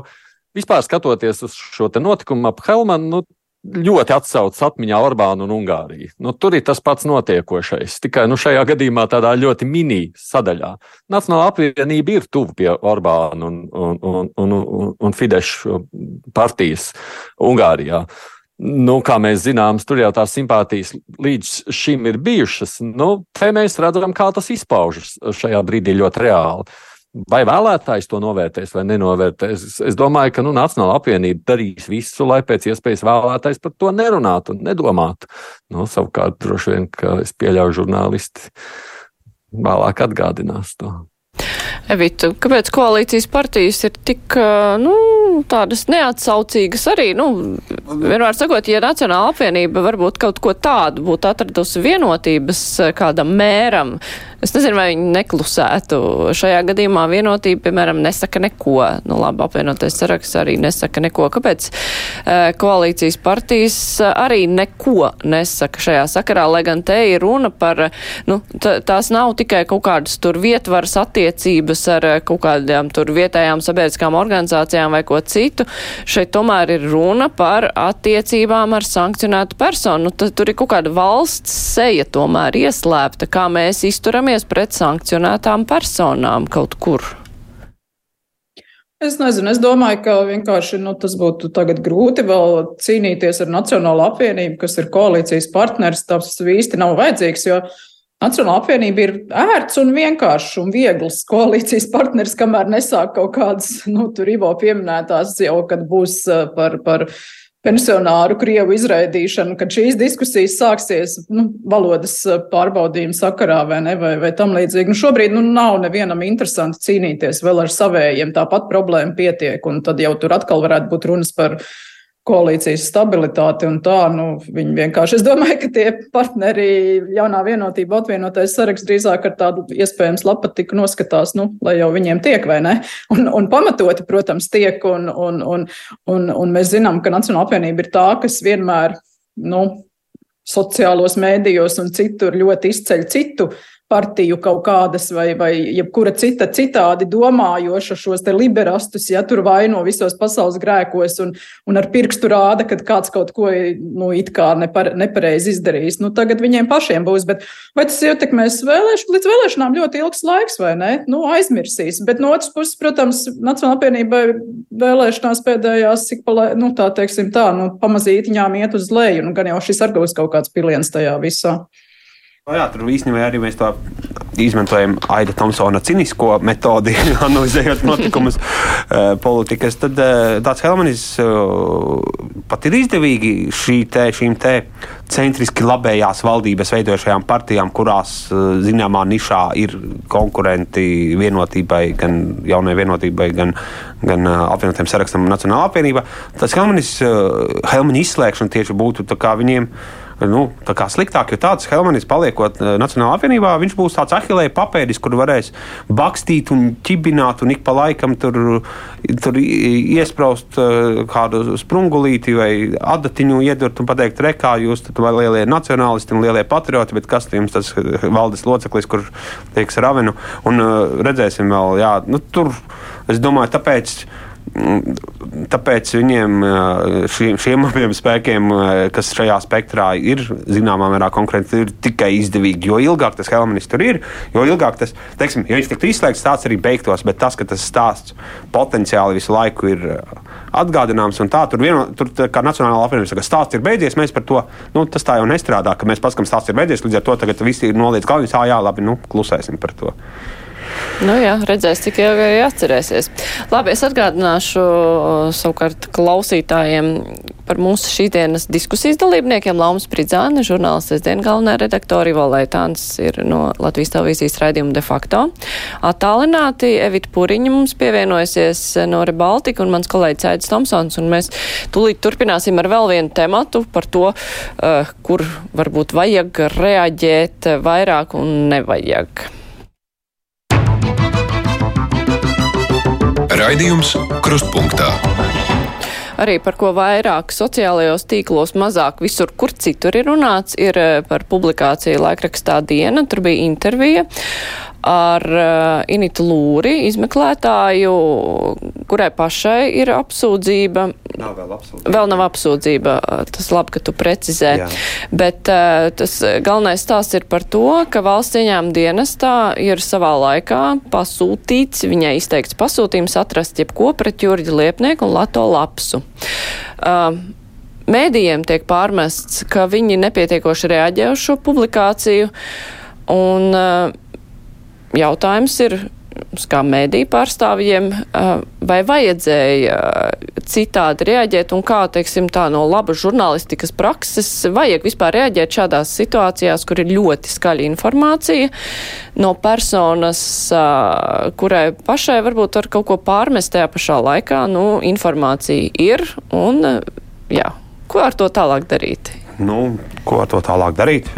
vispār skatoties uz šo notikumu ap Helmanu, nu, ļoti atsaucas atmiņā Orbānu un Ungāriju. Nu, tur ir tas pats notiekošais, tikai nu, šajā gadījumā tādā ļoti mini sadaļā. Nacionāla apvienība ir tuvu pie Orbāna un, un, un, un, un, un Fideša partijas Ungārijā. Uh, Nu, kā mēs zinām, tur jau tās simpātijas līdz šim ir bijušas. Nu, te mēs redzam, kā tas izpaužas šajā brīdī ļoti reāli. Vai vēlētājs to novērtēs vai nenovērtēs? Es domāju, ka nu, Nacionāla apvienība darīs visu, lai pēc iespējas vēlētājs par to nerunātu un nedomātu. Nu, savukārt, droši vien, ka es pieļauju žurnālisti vēlāk atgādinās to. Evita, kāpēc koalīcijas partijas ir tik, nu, tādas neatsaucīgas arī, nu, vienmēr sakot, ja Nacionāla apvienība varbūt kaut ko tādu būtu atradusi vienotības kādam mēram, Es nezinu, vai viņi neklusētu. Šajā gadījumā vienotība, piemēram, nesaka neko. Nu, labi, apvienotais saraksts arī nesaka neko. Kāpēc e, koalīcijas partijas arī neko nesaka šajā sakarā, lai gan te ir runa par, nu, tās nav tikai kaut kādas tur vietvaras attiecības ar kaut kādām tur vietējām sabiedriskām organizācijām vai ko citu. Šeit tomēr ir runa par attiecībām ar sankcionētu personu. Nu, tur ir kaut kāda valsts seja tomēr ieslēpta, kā mēs izturam vēršamies pret sankcionētām personām kaut kur? Es nezinu, es domāju, ka vienkārši nu, tas būtu grūti vēl cīnīties ar Nacionālo apvienību, kas ir koalīcijas partneris. Tas īsti nav vajadzīgs, jo Nacionāla apvienība ir ērts un vienkāršs un viegls koalīcijas partneris, kamēr nesāk kaut kādas, nu, tur Ivo pieminētās jau, kad būs par, par pensionāru krievu izraidīšanu, kad šīs diskusijas sāksies nu, valodas pārbaudījuma sakarā vai, ne, vai, vai tam līdzīgi. Nu, šobrīd nu, nav nevienam interesanti cīnīties vēl ar savējiem, tāpat problēma pietiek, un tad jau tur atkal varētu būt runas par koalīcijas stabilitāti un tā, nu, viņi vienkārši, es domāju, ka tie partneri jaunā vienotība atvienotais saraksts drīzāk ar tādu iespējams lapatiku noskatās, nu, lai jau viņiem tiek vai ne. Un, un pamatoti, protams, tiek, un, un, un, un, un mēs zinām, ka Nacionāla apvienība ir tā, kas vienmēr, nu, sociālos mēdījos un citur ļoti izceļ citu partiju kaut kādas vai, vai jebkura cita citādi domājoša šos te liberastus, ja tur vaino visos pasaules grēkos un, un ar pirkstu rāda, kad kāds kaut ko, nu, it kā nepar, nepareizi izdarījis. Nu, tagad viņiem pašiem būs, bet vai tas ietekmēs vēlēšanu, līdz vēlēšanām ļoti ilgs laiks vai ne? Nu, aizmirsīs. Bet no otras puses, protams, Nacionāla apvienībai vēlēšanās pēdējās, cik palē, nu, tā teiksim tā, nu, pamazītiņām iet uz leju, nu, gan jau šis ar būs kaut kāds piliens tajā visā. Jā, tur īstenībā arī mēs to izmantojam Aida Thompsona cinisko metodi, analizējot notikumus uh, politikas. Tad uh, tāds Helmanis uh, pat ir izdevīgi šī te, šīm te centriski labējās valdības veidojušajām partijām, kurās zināmā nišā ir konkurenti vienotībai, gan jaunai vienotībai, gan, gan apvienotiem sarakstam un Nacionālā apvienība. Tas Helmanis, Helmaņa izslēgšana tieši būtu tā kā viņiem nu, sliktāk, jo tāds Helmanis paliekot Nacionālajā apvienībā, viņš būs tāds ahilēja papēdis, kur varēs bakstīt un ķibināt un ik pa laikam tur, tur iespraust kādu sprungulīti vai adatiņu iedurt un pateikt, rekā jūs tur lielie nacionālisti un lielie patrioti, bet kas jums tas valdes loceklis, kur tiek ravenu? Un redzēsim vēl, jā, nu, tur es domāju, tāpēc Tāpēc viņiem, šiem, šiem abiem spēkiem, kas šajā spektrā ir zināmā mērā konkrēti, ir tikai izdevīgi. Jo ilgāk tas Helmanis tur ir, jo ilgāk tas, teiksim, ja viņš tiktu izslēgts, tāds arī beigtos, bet tas, ka tas stāsts potenciāli visu laiku ir atgādināms un tā, tur, vieno, tur kā Nacionālā apvienība saka, stāsts ir beidzies, mēs par to, nu, tas tā jau nestrādā, ka mēs paskam stāsts ir beidzies, līdz ar to tagad visi ir noliedz galvas, jā, jā, labi, nu, klusēsim par to. Nu jā, redzēs, cik ilgi arī atcerēsies. Labi, es atgādināšu savukārt klausītājiem par mūsu šīdienas diskusijas dalībniekiem. Laumas Pridzāne, žurnālistes dienu galvenā redaktori, Valētāns ir no Latvijas televīzijas raidījuma de facto. Attālināti Evita Puriņa mums pievienojusies no Rebaltika un mans kolēģis Aidis Tomsons, un mēs tūlīt turpināsim ar vēl vienu tematu par to, uh, kur varbūt vajag reaģēt vairāk un nevajag. Raidījums Krustpunktā. Arī par ko vairāk sociālajos tīklos, mazāk visur, kur citur ir runāts, ir eh, par publikāciju laikrakstā diena. Tur bija intervija ar uh, Initu Lūri, izmeklētāju, kurai pašai ir apsūdzība. Nav vēl apsūdzība. Vēl nav apsūdzība. Tas labi, ka tu precizē. Jā. Bet uh, tas galvenais stāsts ir par to, ka valsts ieņēmuma dienestā ir savā laikā pasūtīts, viņai izteikts pasūtījums atrast jebko pret Jurģi Liepnieku un Lato Lapsu. Uh, Mēdījiem tiek pārmests, ka viņi nepietiekoši reaģē uz šo publikāciju. Un, uh, jautājums ir, kā mēdī pārstāvjiem, vai vajadzēja citādi reaģēt un kā, teiksim, tā no labas žurnālistikas prakses vajag vispār reaģēt šādās situācijās, kur ir ļoti skaļa informācija no personas, kurai pašai varbūt var kaut ko pārmest tajā pašā laikā, nu, informācija ir un, jā, ko ar to tālāk darīt? Nu, ko ar to tālāk darīt?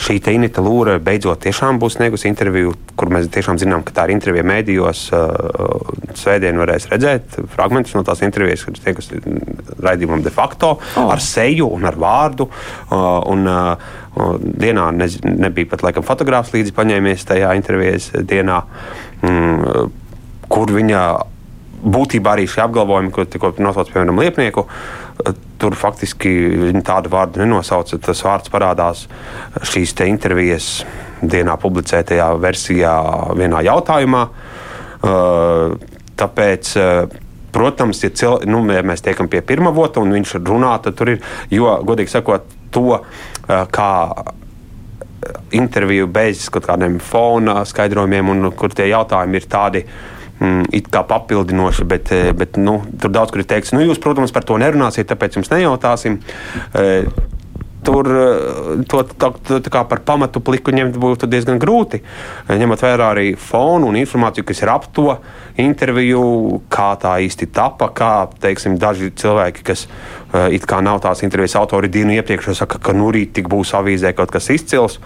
Šī Inita Lūra beidzot tiešām būs sniegusi interviju, kur mēs tiešām zinām, ka tā ir intervija mēdījos. Svētdien varēs redzēt fragmentus no tās intervijas, kas tiek raidījumam de facto oh. ar seju un ar vārdu. Un, dienā ne, nebija pat laikam fotogrāfs līdzi paņēmies tajā intervijas dienā, mm, kur viņa būtībā arī šie apgalvojumi, ko tikko nosauc piemēram Liepnieku, tur faktiski viņa tādu vārdu nenosauca. Tas vārds parādās šīs intervijas dienā publicētajā versijā vienā jautājumā. Uh, tāpēc, uh, protams, ja, cil, nu, ja mēs tiekam pie pirmā vota un viņš runā, tad tur ir, jo, godīgi sakot, to, uh, kā interviju bez kaut kādiem fona skaidrojumiem, un kur tie jautājumi ir tādi, uh, it kā papildinoši, bet, eh, bet nu, tur daudz kur ir teikts, nu, jūs, protams, par to nerunāsiet, tāpēc jums nejautāsim. Tur eh, to tā, tā kā par pamatu pliku ņemt būtu diezgan grūti. Ņemot vērā arī fonu un informāciju, kas ir ap to interviju, kā tā īsti tapa, kā teiksim, daži cilvēki, kas uh, it kā nav tās intervijas autori dienu iepriekš, saka, ka nu rīt tik būs avīzē kaut kas izcils.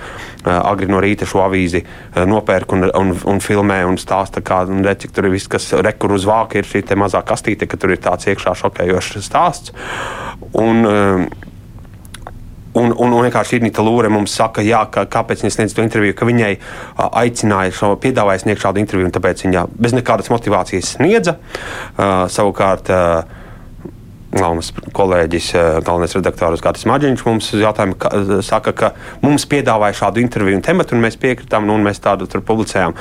Agri no rīta šo avīzi nopērk un, un, un filmē un stāsta, kā, un re, cik tur ir viss, kas rekur uz vāka, ir šī mazā kastīte, ka tur ir tāds iekšā šokējošs stāsts. Un, Un, un, un vienkārši Irnita Lūre mums saka, jā, ka, kāpēc viņa sniedz to interviju, ka viņai aicināja, šo, piedāvāja sniegt šādu interviju, un tāpēc viņa bez nekādas motivācijas sniedza. Uh, savukārt, uh, Galvenais kolēģis, galvenais redaktors Gārtas Maģiņš mums jautājumu, ka, saka, ka mums piedāvāja šādu interviju un tematu, un mēs piekritām, nu, un mēs tādu tur publicējām.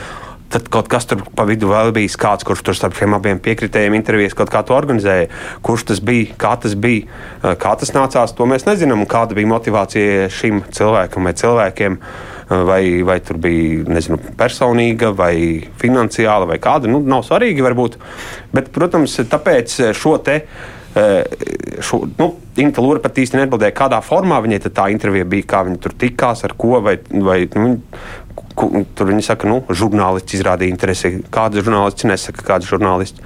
Tad kaut kas tur pa vidu vēl bija kāds, kurš tur starp šiem abiem piekritējiem intervijas kaut kā to organizēja. Kurš tas bija, kā tas bija, kā tas nācās, to mēs nezinām. Kāda bija motivācija šim cilvēkam vai cilvēkiem, vai, vai tur bija nezinu, personīga vai finansiāla vai kāda. Nu, nav svarīgi varbūt. Bet, protams, tāpēc šo te. Šo, nu, Inta Lūra pat īsti neatbildēja, kādā formā viņai tā intervija bija, kā viņa tur tikās, ar ko. Vai, vai, nu, Tur viņi saka, ka nu, žurnālists izrādīja interesi. Kāda žurnālists nesaka, kāda žurnālists.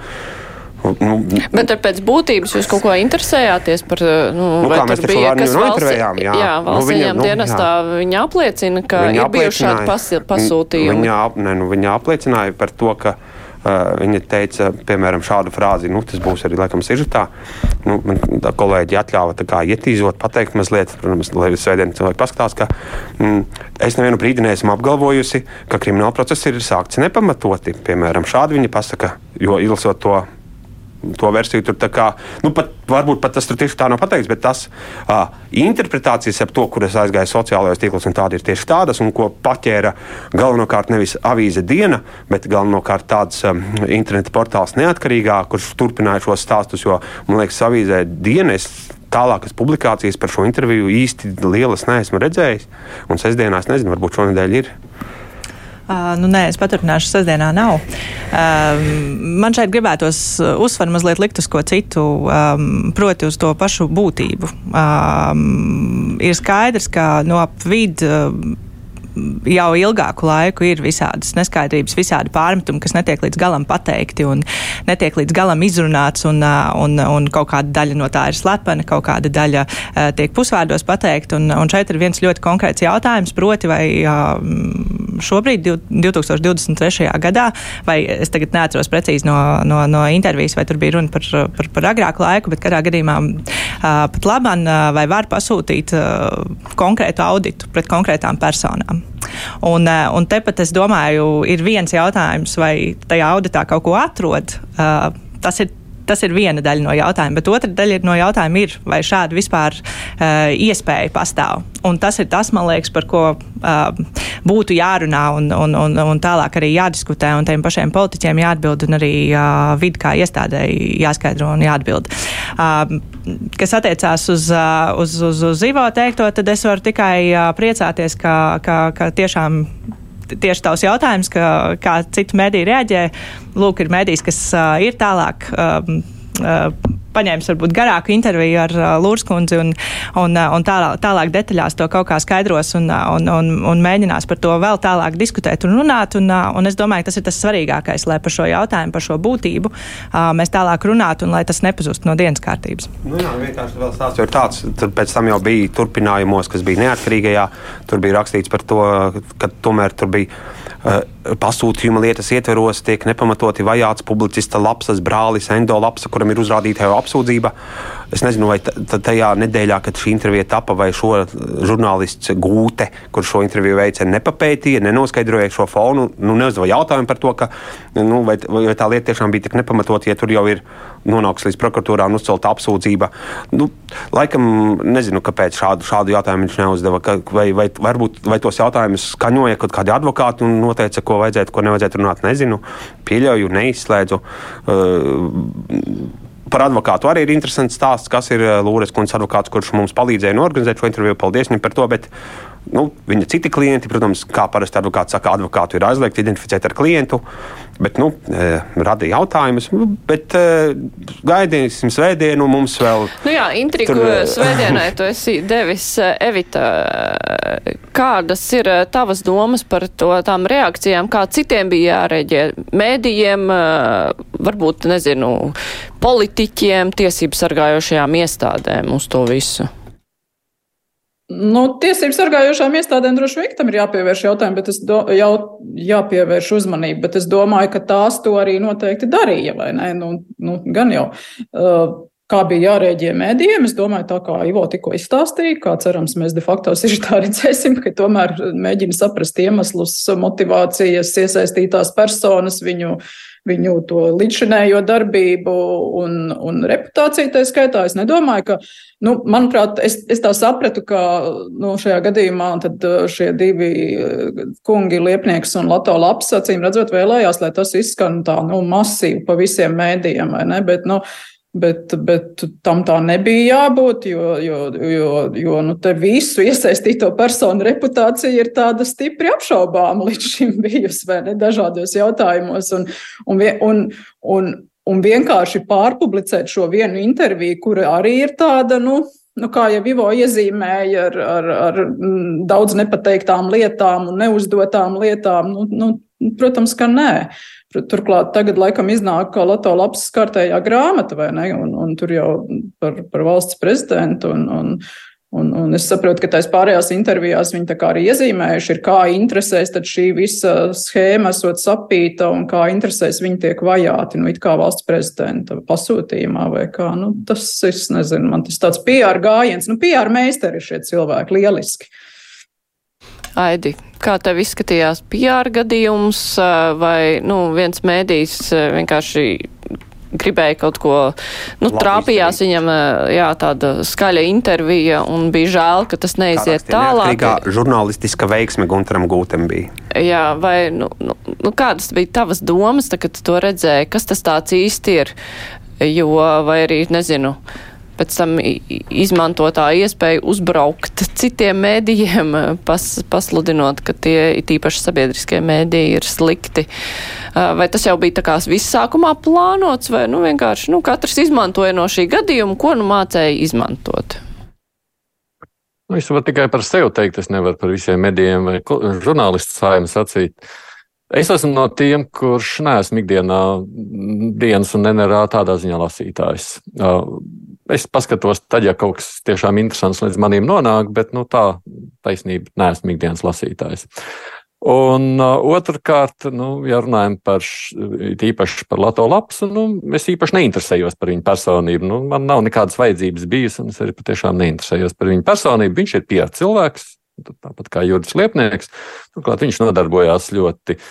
Nu, Bet ar pēc būtības jūs kaut ko interesējāties par, nu, Nu, vai kā mēs bija, kas nointervējām, jā. jā, Nu, valsts viņa- ieņem nu, dienestā, viņa apliecina, ka Viņa ir bijuši šādi pasūtījumi. Viņa, ne, nu, viņa apliecināja par to, ka viņa teica, piemēram, šādu frāzi, nu, tas būs arī laikam sižetā. Nu, man kolēģi atļāva tā kā ietīzot, pateikt mazliet, protams, lai svētdien cilvēki paskatās, ka mm, es nevienu brīdi neesmu apgalvojusi, ka krimināla process ir sākts nepamatoti. Piemēram, šādi viņa pasaka, jo ilsot to to versiju tur kā, nu, pat, varbūt pat tas tur tieši tā nav pateikts, bet tas uh, interpretācijas ap to, kuras aizgāja sociālajos tīklos, un tādas ir tieši tādas, un ko paķēra galvenokārt nevis avīze diena, bet galvenokārt tāds um, interneta portāls neatkarīgā, kurš turpināja šos stāstus, jo, man liekas, avīzē dienas. Tālākas publikācijas par šo interviju īsti lielas neesmu redzējis. Un sestdienās nezinu, varbūt šonadēļ ir. Uh, nu, nē, es paturpināšu, sestdienā nav. Um, man šeit gribētos uzsver mazliet likt uz ko citu, um, proti uz to pašu būtību. Um, ir skaidrs, ka no ap vidu. Um, jau ilgāku laiku ir visādas neskaidrības, visādi pārmetumi, kas netiek līdz galam pateikti un netiek līdz galam izrunāts, un, un, un kaut kāda daļa no tā ir slepena, kaut kāda daļa tiek pusvārdos pateikta. Un, un šeit ir viens ļoti konkrēts jautājums, proti, vai šobrīd, 2023. gadā, vai es tagad neatceros precīzi no, no, no intervijas, vai tur bija runa par, par, par agrāku laiku, bet kādā gadījumā pat uh, vai var pasūtīt konkrētu auditu pret konkrētām personām. Un, un tepat es domāju, ir viens jautājums, vai tajā auditā kaut ko atrod. Uh, tas ir Tas ir viena daļa no jautājuma, bet otra daļa no jautājuma ir, vai šāda vispār uh, iespēja pastāv. Un tas ir tas, man liekas, par ko uh, būtu jārunā un, un, un, un tālāk arī jādiskutē, un tiem pašiem politiķiem jāatbild, un arī uh, vidi kā iestādēji jāskaidro un jāatbild. Uh, kas attiecās uz, uh, uz, uz, uz Ivo teikto, tad es varu tikai uh, priecāties, ka, ka, ka tiešām tieši tavs jautājums, ka, kā citu mediju reaģē. Lūk, ir medijas, kas uh, ir tālāk. Um, paņēmis varbūt garāku interviju ar uh, Lūras kundzi un, un, uh, un tālāk, tālāk detaļās to kaut kā skaidros un, uh, un, un, un mēģinās par to vēl tālāk diskutēt un runāt. Un, uh, un es domāju, tas ir tas svarīgākais, lai par šo jautājumu, par šo būtību uh, mēs tālāk runātu un lai tas nepazust no dienas kārtības. Nu jā, vienkārši vēl stāsts ir tāds, tad pēc tam jau bija turpinājumos, kas bija neatkarīgajā. Tur bija rakstīts par to, ka tomēr tur bija uh, pasūtījuma lietas ietveros, tiek nepamatoti vajāts publicista lapsas brālis Endo Lapsa, kuram ir uzrādīta jau apsūdzība. Es nezinu, vai tajā nedēļā, kad šī intervija tapa, vai šo žurnālists Gūte, kurš šo interviju veica, nepapētīja, nenoskaidroja šo fonu, nu, neuzdeva jautājumu par to, ka, nu, vai, vai tā lieta tiešām bija tik nepamatot, ja tur jau ir nonākusi līdz prokuratūrā un uzcelta apsūdzība. Nu, laikam nezinu, kāpēc šādu, šādu jautājumu viņš neuzdeva. Ka, vai, vai, varbūt vai tos jautājumus skaņoja kaut kādi advokāti un noteica, ko vajadzētu, ko nevajadzētu runāt. Nezinu, pieļauju, neizslēdzu. Uh, Par advokātu arī ir interesants stāsts, kas ir Lūres kundzes advokāts, kurš mums palīdzēja norganizēt šo interviju. Paldies viņam par to. Bet, nu, viņa citi klienti, protams, kā parasti advokāts saka, advokātu ir aizliegts identificēt ar klientu. Bet, nu, radīja jautājumus, bet gaidīsim svētdienu. Mums vēl. Nu jā, intrigu tur... svētdienai tu esi devis, Evita. Kādas ir tavas domas par to, tām reakcijām, kā citiem bija jārēģē? Mēdījiem, varbūt, nezinu, politiķiem, tiesību sargājošajām iestādēm uz to visu? Nu, tiesību sargājošām iestādēm droši vien tam ir jāpievērš jautājumi, bet es do, jau jāpievērš uzmanība, bet es domāju, ka tās to arī noteikti darīja, vai ne? Nu, nu, gan jau. Uh, kā bija jārēģē mēdījiem. Es domāju, tā kā Ivo tikko izstāstīja, kā cerams, mēs de facto tā redzēsim, ka tomēr mēģina saprast iemeslus, motivācijas, iesaistītās personas, viņu, viņu to līdzšinējo darbību un, un reputāciju. Tā skaitā es nedomāju, ka, nu, manuprāt, es, es tā sapratu, ka nu, šajā gadījumā šie divi kungi, Liepnieks un Lato Laps, acīm redzot, vēlējās, lai tas izskan tā, nu, masīvi pa visiem mēdījiem, vai ne? Bet, nu, Bet, bet tam tā nebija jābūt, jo, jo, jo, jo nu, visu iesaistīto personu reputācija ir tāda stipri apšaubāma līdz šim bijusi, vai ne, dažādos jautājumos. Un, un, un, un, un vienkārši pārpublicēt šo vienu interviju, kura arī ir tāda, nu, nu, kā jau Ivo iezīmēja, ar, ar, ar daudz nepateiktām lietām un neuzdotām lietām, nu, nu, Protams, ka nē. Turklāt tagad laikam iznāk Lato lapas kārtējā grāmata, vai ne? Un, un tur jau par, par valsts prezidentu un, un, Un, un es saprotu, ka tās pārējās intervijās viņi arī iezīmējuši, ir, kā interesēs šī visa schēma esot sapīta un kā interesēs viņi tiek vajāti, nu, it kā valsts prezidenta pasūtījumā vai kā. Nu, tas, es nezinu, man tas tāds PR gājiens, nu, PR meistari šie cilvēki lieliski. Aidi, kā tev izskatījās PR gadījums vai, nu, viens mēdījis vienkārši gribēja kaut ko, nu, Labi trāpījās izdarīt. viņam, jā, tāda skaļa intervija un bija žēl, ka tas neiziet tālāk. Kā žurnālistiska veiksme Gunteram Gūtem bija. Jā, vai, nu, nu, nu kādas bija tavas domas, tā, kad tu to redzēji, kas tas tāds īsti ir, jo, vai arī, nezinu, pēc tam izmantotā iespēju uzbraukt citiem mēdījiem, pas, pasludinot, ka tie tīpaši sabiedriskie mēdīji ir slikti. Vai tas jau bija tā kā viss sākumā plānots, vai nu vienkārši nu, katrs izmantoja no šī gadījuma, ko nu mācēja izmantot? Nu, es varu tikai par sevi teikt, es nevaru par visiem medijiem vai žurnālistu saimnes sacīt. Es esmu no tiem, kurš neesmu ikdienā dienas un nenerā tādā ziņā lasītājs. Es paskatos, tad, ja kaut kas tiešām interesants līdz manim nonāk, bet nu, tā taisnība neesmu ikdienas lasītājs. Un uh, otrkārt, nu, ja runājam par īpaši par Lato lapsu, nu, es īpaši neinteresējos par viņu personību. Nu, man nav nekādas vajadzības bijis, un es arī patiešām neinteresējos par viņu personību. Viņš ir pieredzējis cilvēks, tāpat kā Juris Liepnieks. Turklāt viņš nodarbojās ļoti no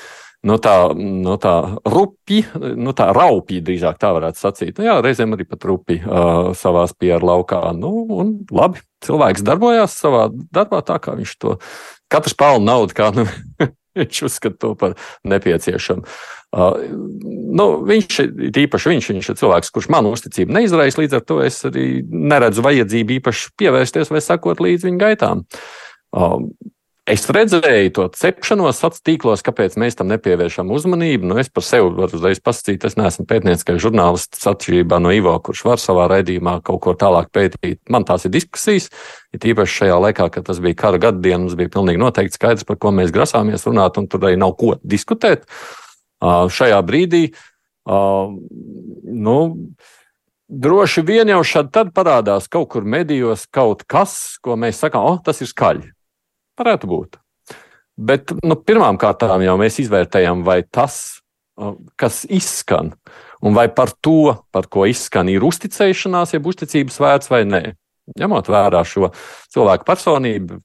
nu, tā, nu, tā rupi, nu, tā raupi, drīzāk tā varētu sacīt. Nu, jā, reizēm arī pat rupi uh, savā spieru laukā. Nu, un labi, cilvēks darbojās savā darbā tā, kā viņš to katrs pelna naudu, kā nu, viņš uzskata to par nepieciešamu. Uh, nu, viņš ir īpaši viņš, viņš ir cilvēks, kurš man uzticību neizraisa, līdz ar to es arī neredzu vajadzību īpaši pievērsties vai sakot līdz viņa gaitām. Uh, Es redzēju to cepšanos sociālos tīklos, kāpēc mēs tam nepievēršam uzmanību. Nu, es par sevi varu uzreiz pasakīt, es neesmu pētnieciskais žurnālists atšķirībā no Ivo, kurš var savā raidījumā kaut ko tālāk pētīt. Man tās ir diskusijas, ir ja īpaši šajā laikā, kad tas bija kara gada mums bija pilnīgi noteikti skaidrs, par ko mēs grasāmies runāt, un tur arī nav ko diskutēt. Uh, šajā brīdī, uh, nu, droši vien jau šad tad parādās kaut kur medijos kaut kas, ko mēs sakām, oh, tas ir skaļi. Varētu būt. Bet nu, pirmām kārtām jau mēs izvērtējam, vai tas, kas izskan, un vai par to, par ko izskan, ir uzticēšanās, jeb uzticības vērts vai nē. Ņemot vērā šo cilvēku personību,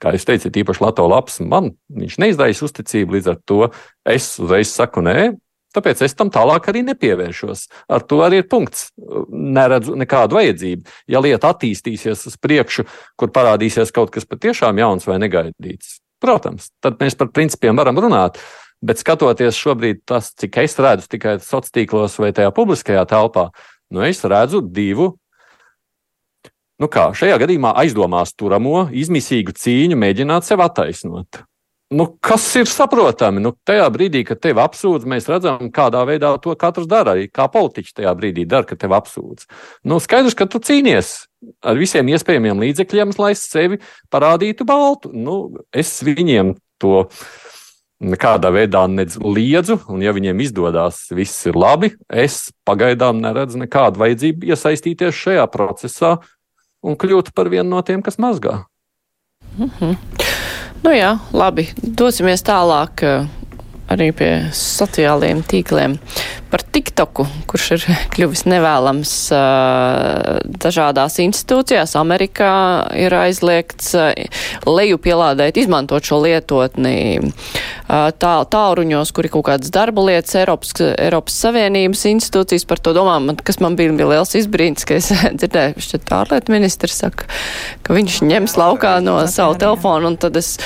kā jūs teicat, īpaši Latvijas lapas, man viņš neizraisa uzticību, līdz ar to es uzreiz saku, nē, Tāpēc es tam tālāk arī nepievēršos. Ar to arī ir punkts. Neredzu nekādu vajadzību. Ja lieta attīstīsies uz priekšu, kur parādīsies kaut kas patiešām jauns vai negaidīts, protams, tad mēs par principiem varam runāt. Bet skatoties šobrīd, tas, cik es redzu tikai sociālos tīklos vai tajā publiskajā telpā, nu es redzu divu. Nu kā, šajā gadījumā aizdomās turamo, izmisīgu cīņu mēģināt sev attaisnot. Nu, kas ir saprotami? Nu, tajā brīdī, kad tevi apsūdz, mēs redzam, kādā veidā to katrs dara. Arī kā politiķis tajā brīdī dara, kad tevi apsūdz. Nu, skaidrs, ka tu cīnies ar visiem iespējamiem līdzekļiem, lai sevi parādītu baltu. Nu, es viņiem to nekādā veidā liedzu, un ja viņiem izdodas, viss ir labi. Es pagaidām neredzu nekādu vajadzību iesaistīties šajā procesā un kļūt par vienu no tiem, kas mazgā. Mm -hmm. Nu jā, labi, dosimies tālāk eh, arī pie sociālajiem tīkliem. Par TikToku, kurš ir kļuvis nevēlams dažādās institūcijās. Amerikā ir aizliegts lejupielādēt, izmantot šo lietotni tā, tāruņos, kur ir kaut kādas darba lietas Eiropas, Eiropas Savienības institūcijas par to domā. Man, kas man bija, bija liels izbrīns, ka es dzirdēju, šķiet ārlietu ministrs saka, ka viņš ņems laukā no savu telefonu un tad es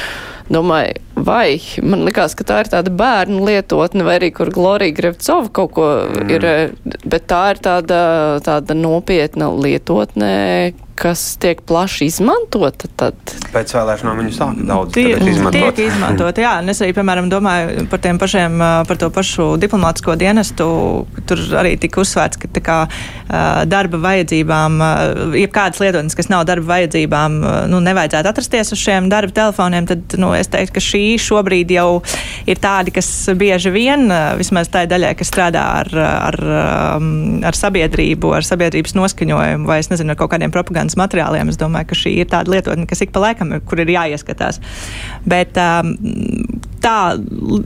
domāju, vai man likās, ka tā ir tāda bērnu lietotne, vai arī kur Glorija Grevcova kaut ko mm. ir, bet tā ir tāda, tāda nopietna lietotne, kas tiek plaši izmantota, tad Pēc vēlēšanām viņu sāka daudz Tie, izmantot. tiek izmantot, jā. Un es arī, piemēram, domāju par tiem pašiem, par to pašu diplomātsko dienestu. Tur arī tika uzsvērts, ka tā kā darba vajadzībām, jebkādas lietotnes, kas nav darba vajadzībām, nu, nevajadzētu atrasties uz šiem darba telefoniem, tad, nu, es teiktu, ka šī šobrīd jau ir tādi, kas bieži vien, vismaz tai daļai, kas strādā ar, ar, ar sabiedrību, ar sabiedrības noskaņojumu vai, es nezinu, ar kaut kādiem propagandas materiāliem, es domāju, ka šī ir tāda lietotne, kas ik pa laikam, kur ir jāieskatās. Bet um, tā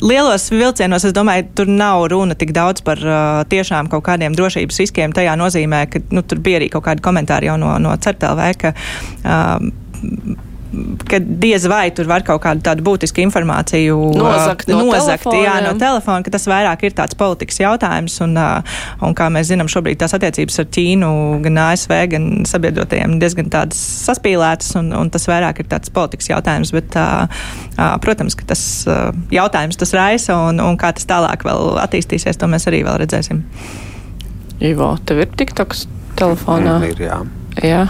lielos vilcienos, es domāju, tur nav runa tik daudz par uh, tiešām kaut kādiem drošības riskiem. Tajā nozīmē, ka nu, tur bija arī kaut kādi komentāri jau no, no CERTLV, ka um, ka diez vai tur var kaut kādu tādu būtisku informāciju Nozakt uh, no nozakt jā, no telefona, ka tas vairāk ir tāds politikas jautājums. Un, uh, un kā mēs zinām, šobrīd tās attiecības ar Ķīnu, gan ASV, gan sabiedrotajiem diezgan tādas saspīlētas, un, un tas vairāk ir tāds politikas jautājums. Bet, uh, uh, protams, ka tas uh, jautājums tas raisa, un, un kā tas tālāk vēl attīstīsies, to mēs arī vēl redzēsim. Ivo, tev ir tiktoks telefonā? Ir, jā. Jā.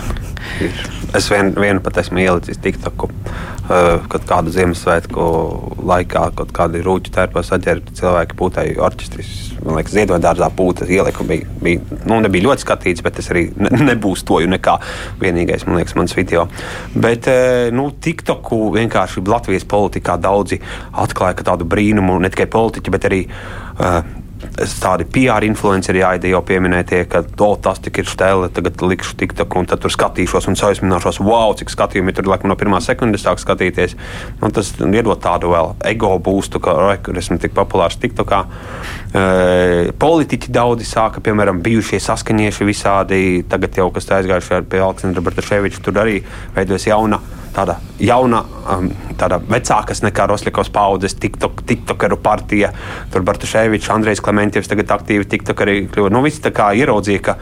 Es vien, vienu pat esmu ielicis TikToku, uh, kad kādu Ziemassvētku laikā, kad kādi rūķi tērpos aģērbti cilvēki pūtēju orķestris. Man liekas, ziedot dārzā pūtas ieliku bija, bija, nu, nebija ļoti skatīts, bet es arī ne, nebūstoju nekā vienīgais, man liekas, mans video. Bet, uh, nu, TikToku vienkārši Latvijas politikā daudzi atklāja ka tādu brīnumu, ne tikai politiķi, bet arī uh, tādi PR influenceri, Aida jau pieminēja, ka oh, tas tik ir stēle, tagad likšu TikTok, un tad tur skatīšos un aizmināšos, wow, cik skatījumi tur laikam no pirmā sekundes sāk skatīties. Un tas iedod tādu vēl ego būstu, ka esmu tik populārs TikTokā. E, politiķi daudzi sāka, piemēram, bijušie saskaņieši visādi, tagad jau kas aizgājuši pie Aleksandra Bartaševiča, tur arī veidojas jauna tāda jauna, um, tāda vecākas nekā Rosļakovas paudzes, TikTok, TikTokeru partija. Tur Bartaševičs, Andrejs Klimentievs tagad aktīvi TikTokeri kļuva. Nu, visi tā kā ieraudzīja, ka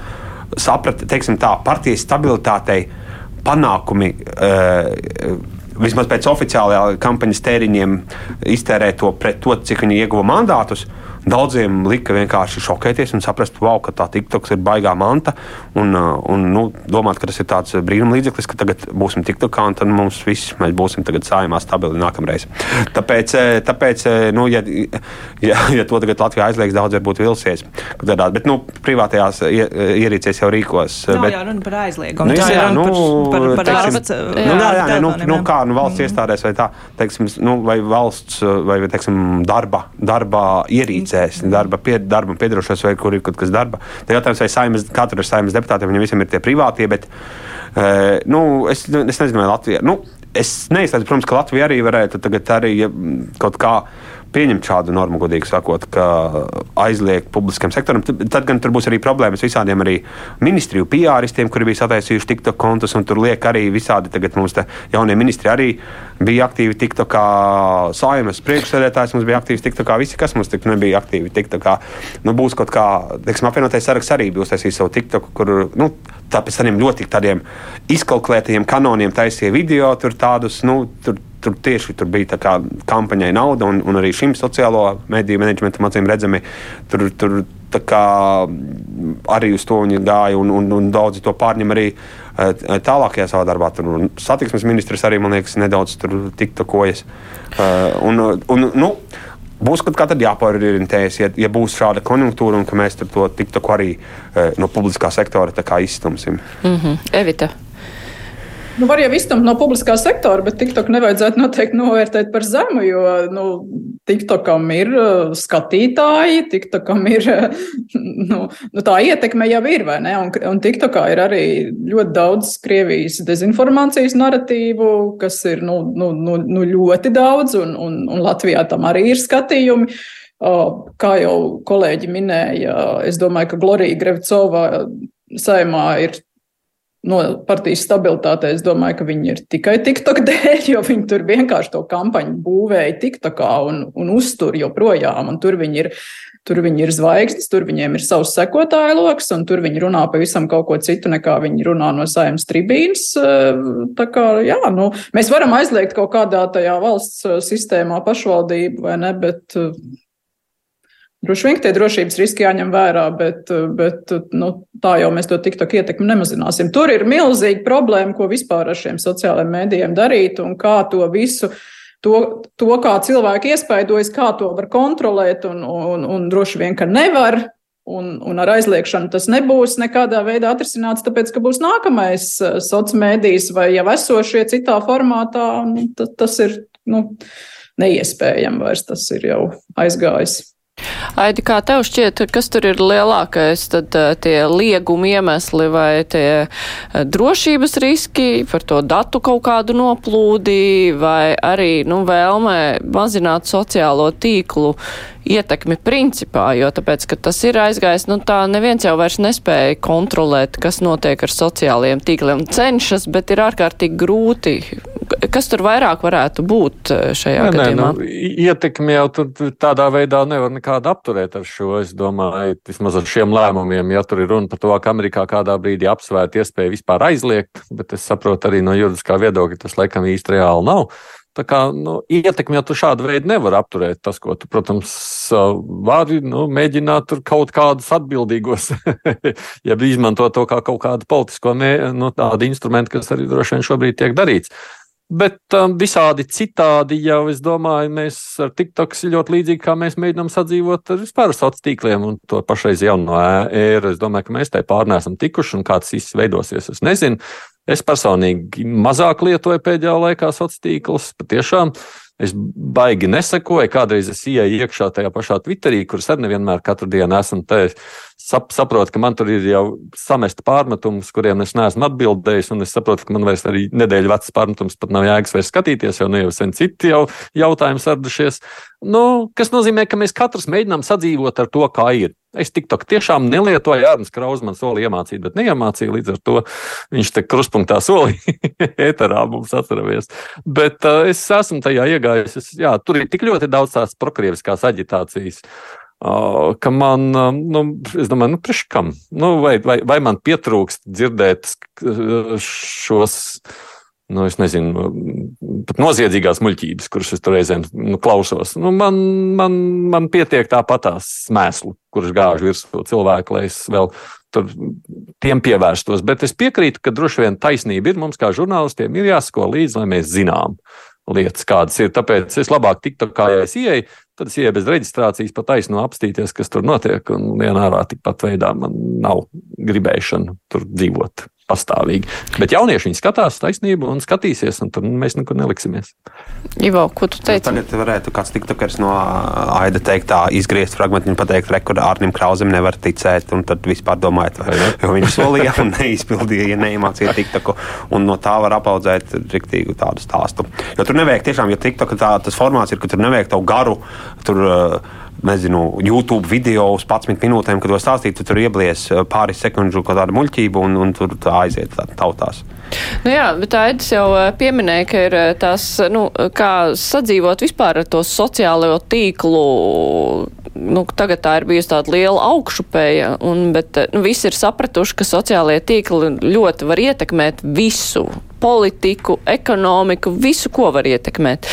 saprata, teiksim tā, partijas stabilitātei panākumi. Uh, Vismaz pēc oficiālajā kampaņas tēriņiem iztērēt to pret to, cik viņi ieguva mandātus. Daudziem lika vienkārši šokēties un saprast, wow, ka tā TikToks ir baigā manta. Un, uh, un nu, domāt, ka tas ir tāds brīnum līdzeklis, ka tagad būsim TikTokā un tad mums viss mēs būsim sājumā stabili nākamreiz. Tāpēc, eh, tāpēc nu, ja, ja, ja to tagad Latvijā aizliegs, daudz varbūt vilsies. Tādā, bet nu, privātajās ie- ierīcēs jau rīkos. Nav bet, jau runa par aizliegumu. Nu, jā, ir jā, nu, par, par, par teiksim, jā, Nu, jā, jā, nē, nu, nu, jā. kā nu, valsts iestādēs vai tā, teiksim, nu, vai valsts vai teiksim, darba, darba ierīcēs, darba, pie, darba piedarošos vai kur ir kaut kas darba. Tad jautājums, vai saimas, katra ir saimas deputātiem, viņiem visiem ir tie privātie, bet uh, nu, es, es nezinu, vai Latvija. Nu, Es neizslēdzu, protams, ka Latvija arī varētu tagad arī ja, kaut kā pieņemt šādu normu, godīgi sakot, ka aizliegt publiskam sektoram. Tad, gan tur būs arī problēmas visādiem arī ministriju PR-istiem, kuri bija sataisījuši TikTok kontus, un tur liek arī visādi tagad mums jaunie ministri arī bija aktīvi TikTokā, saimas priekšsēdētājs mums bija aktīvs TikTokā, visi, kas mums tik nebija aktīvi TikTokā. Nu, būs kaut kā, teiksim, apvienotais saraksts arī bija uztaisījis savu TikToku, kur, nu, tāpēc tādiem ļoti tādiem izkalkulētajiem kanoniem taisīja video, tur tādus, nu, tur tur tieši tur bija kā kampaņai nauda, un, un arī šim sociālo mediju menedžmentam acīm redzami tur. tur kā arī uz to viņi gāja, un, un, un daudzi to pārņem arī eh, tālākajā savā darbā. Tur satiksmes ministrs arī, man liekas, nedaudz tur tiktokojas. Eh, Un, un, nu, Būs kaut kā tad jāpārorientējas, ja, ja būs šāda konjunktūra un ka mēs to tiktoku arī eh, no publiskā sektora izstumsim. Mm -hmm. Evita. Nu, var jau iztumt no publiskā sektora, bet TikTok nevajadzētu noteikti novērtēt par zemu, jo nu, TikTokam ir uh, skatītāji, TikTokam ir nu, nu, tā ietekme jau ir, vai ne? Un, un TikTokā ir arī ļoti daudz Krievijas dezinformācijas narratīvu, kas ir nu, nu, nu, nu ļoti daudz, un, un, un Latvijā tam arī ir skatījumi. Uh, Kā jau kolēģi minēja, es domāju, ka Glorija Grevcova saimā ir no partijas stabilitātei, es domāju, ka viņi ir tikai TikTok dēļ, jo viņi tur vienkārši to kampaņu būvēja TikTokā un, un uztur joprojām. Un tur viņi ir, tur viņi ir zvaigznes, tur viņiem ir savs sekotāju lokus, un tur viņi runā pavisam kaut ko citu, nekā viņi runā no saimnes tribīnas. Tā kā, jā, nu, mēs varam aizliegt kaut kādā tajā valsts sistēmā pašvaldību vai ne, bet Droši vien tie drošības riski jāņem vērā, bet, bet nu, tā jau mēs to TikTok ietekmi nemazināsim. Tur ir milzīga problēma, ko vispār ar šiem sociālajiem mēdījiem darīt un kā to visu. To, to, kā cilvēki iespaidojas, kā to var kontrolēt, un, un, un droši vien, ka nevar. Un, un ar aizliekšanu tas nebūs nekādā veidā atrisināts, tāpēc, ka būs nākamais eh, sociālais mēdījis vai jau esošie citā formātā. Tas ir nu, neiespējami vairs, tas ir jau aizgājis. Aidi, kā tev šķiet, kas tur ir lielākais, tad uh, tie lieguma iemesli vai tie uh, drošības riski par to datu kaut kādu noplūdi vai arī, nu, vēlmē mazināt sociālo tīklu ietekmi principā, jo tāpēc, ka tas ir aizgājis, nu tā neviens jau vairs nespēja kontrolēt, kas notiek ar sociālajiem tīkliem. Cenšas, bet ir ārkārtīgi grūti. Kas tur vairāk varētu būt eh, šajā nē, gadījumā? Nē, nu, ietekmi jau tādā veidā nevar nekādu apturēt ar šo, es domāju, vismaz ar šiem lēmumiem, ja tur ir runa par to, ka Amerikā kādā brīdī apsvērt iespēju vispār aizliegt, bet es saprotu arī no juridiskā viedokļa, tas laikam īsti reāli nav. Tā kā nu, ietekmi jau tu šādu veidu nevar apturēt. Tas, ko tu, protams, vari nu, mēģināt tur kaut kādus atbildīgos, ja izmanto to kā kaut kādu politisko mē, nu, tādu instrumentu, kas arī droši vien šobrīd tiek darīts. Bet um, visādi citādi jau, es domāju, mēs ar TikTok ļoti līdzīgi kā mēs mēģinām sadzīvot ar vispār sociāliem tīkliem un to pašreiz jauno ēru. Es domāju, ka mēs tai pārnēsam tikuši un kāds viss veidosies, es nezinu. Es personīgi mazāk lietoju pēdējā laikā sociālos tīklus. Patiešām es baigi nesekoju. Kādreiz es ieeju iekšā tajā pašā Twitterī, kuras arī nevienmēr katru dienu esmu te. Sap, saprotu, ka man tur ir jau samesta pārmetums, kuriem es neesmu atbildējis, un es saprotu, ka man vairs arī nedēļa vecs pārmetums pat nav jēgas vairs skatīties, jo nu jau sen citi jau jautājumi sardušies. Nu, kas nozīmē, ka mēs katrs mēģinām sadzīvot ar to, kā ir. Es TikTok tiešām nelietoju, Arnēs Kraus man solīja iemācīt, bet neiemācīja. Līdz ar to viņš te kruspunktā solīja, ēterā mums atceramies. Bet uh, es esmu tajā iegājis. Es, jā, tur ir tik ļoti daudz tās prokrieviskās aģitācijas. Uh, ka man, nu, es domāju, nu, priekš kam? Nu, vai, vai, vai man pietrūkst dzirdēt šos nu, es nezinu, pat noziedzīgās muļķības, kuras es tur reizēm nu, klausos. Nu, man, man, man pietiek tāpatās mēslu, kurš gāž virsū cilvēku, lai es vēl tiem pievērstos. Bet es piekrītu, ka droši vien taisnība ir mums, kā žurnālistiem, ir jāsako līdzi, lai mēs zinām lietas, kādas ir. Tāpēc es labāk tiktu, kā ja es ieeju, tad es ieeju bez reģistrācijas, pat taisno apstīties, kas tur notiek, un vienā ārā tikpat veidā man nav gribēšana tur dzīvot pastāvīgi. Bet jaunieši viņi skatās taisnību un skatīsies, un tur mēs nekur neliksimies. Ivo, ko tu teici? Tagad varētu kāds tiktokers no Aida teikt, tā izgriezt fragment un pateikt, re, kur Arnim Krauzem nevar ticēt, un tad vispār domājat, vai, jo viņš solīja un neizpildīja, ja neiemācīja tiktoku, un no tā var apaudzēt riktīgu tādu stāstu. Jo tur nevajag tiešām, jo tiktoka tā, tas formāts ir, ka tur nevajag tavu garu, tur uh, nezinu, YouTube video uz 11 minūtēm, kad to stāstītu, tur ieblies eh, pāris sekundžu kaut kāda muļķība un, un tur tā aiziet tā, tautās. Nu jā, bet Aidis jau eh, pieminēja, ka ir eh, tās, nu, kā sadzīvot vispār ar to sociālo tīklu. Nu, tagad tā ir bijusi tāda liela augšupēja, un, bet nu, visi ir sapratuši, ka sociālie tīkli ļoti var ietekmēt visu politiku, ekonomiku, visu, ko var ietekmēt.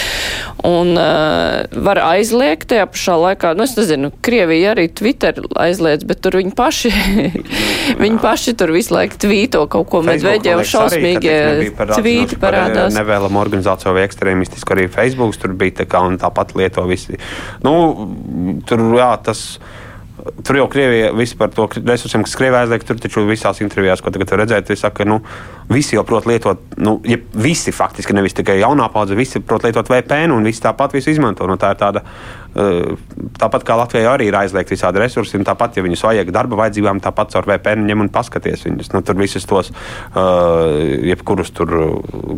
Un uh, var aizliegt tajā pašā laikā, nu es nezinu, Krievija arī Twitter aizliedz, bet tur viņi paši, viņi paši tur visu laiku tvīto kaut ko Medveģev šausmīgie tvīti parādās. Nevēlam organizāciju vai ekstrēmistisku arī Facebook tur bija tā kā un tāpat lieto visi. Nu, tur, jā, tas. Tur jau Krievija vispār par to resursiem, kas Krievijā aizliek, tur taču visās intervijās, ko tagad redzēt, ir saka, nu, visi jau prot lietot, nu, ja visi faktiski, nevis tikai jaunā paudze, visi prot lietot VPN un visi tāpat visu izmanto. Nu, tā ir tāda, uh, tāpat kā Latvijā arī ir aizliegt visādi resursi, un tāpat, ja viņus vajag darba vajadzībām, tāpat caur VPN ņem un paskaties viņus. Nu, tur visus tos, uh, jebkurus tur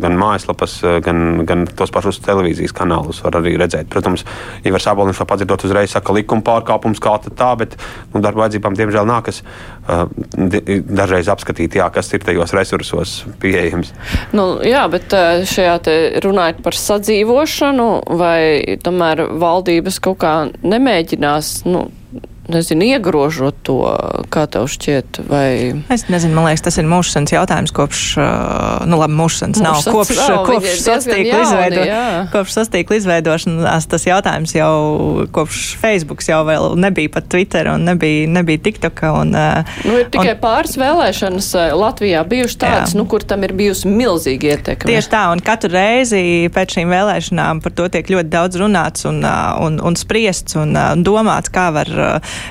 gan mājaslapas, gan, gan tos pašus televīzijas kanālus var arī redzēt. Protams, Ivars Aboliņš to padzirdot uzreiz saka likuma pārkāpums kā tā, bet nu, darba vajadzībām, diemžēl, nākas uh, dažreiz apskatīt, jā, kas ir tajos resursos pieejams. Nu, jā, bet šajā te runājot par sadzīvošanu, vai tomēr valdības kaut kā nemēģinās. Nu, nezinu, iegrožot to, kā tev šķiet, vai... Es nezinu, man liekas, tas ir mūžsens jautājums kopš, nu labi, mūžsens nav, kopš, nav, kopš sastīkla izveido, kopš sastīkla izveidošanas tas jautājums jau kopš Facebooks jau vēl nebija pat Twitter un nebija, nebija TikToka. Un, nu, ir tikai un, pāris vēlēšanas Latvijā bijušas tādas, nu, kur tam ir bijusi milzīga ietekme. Tieši tā, un katru reizi pēc šīm vēlēšanām par to tiek ļoti daudz runāts un, un, un spriests un domāts, kā var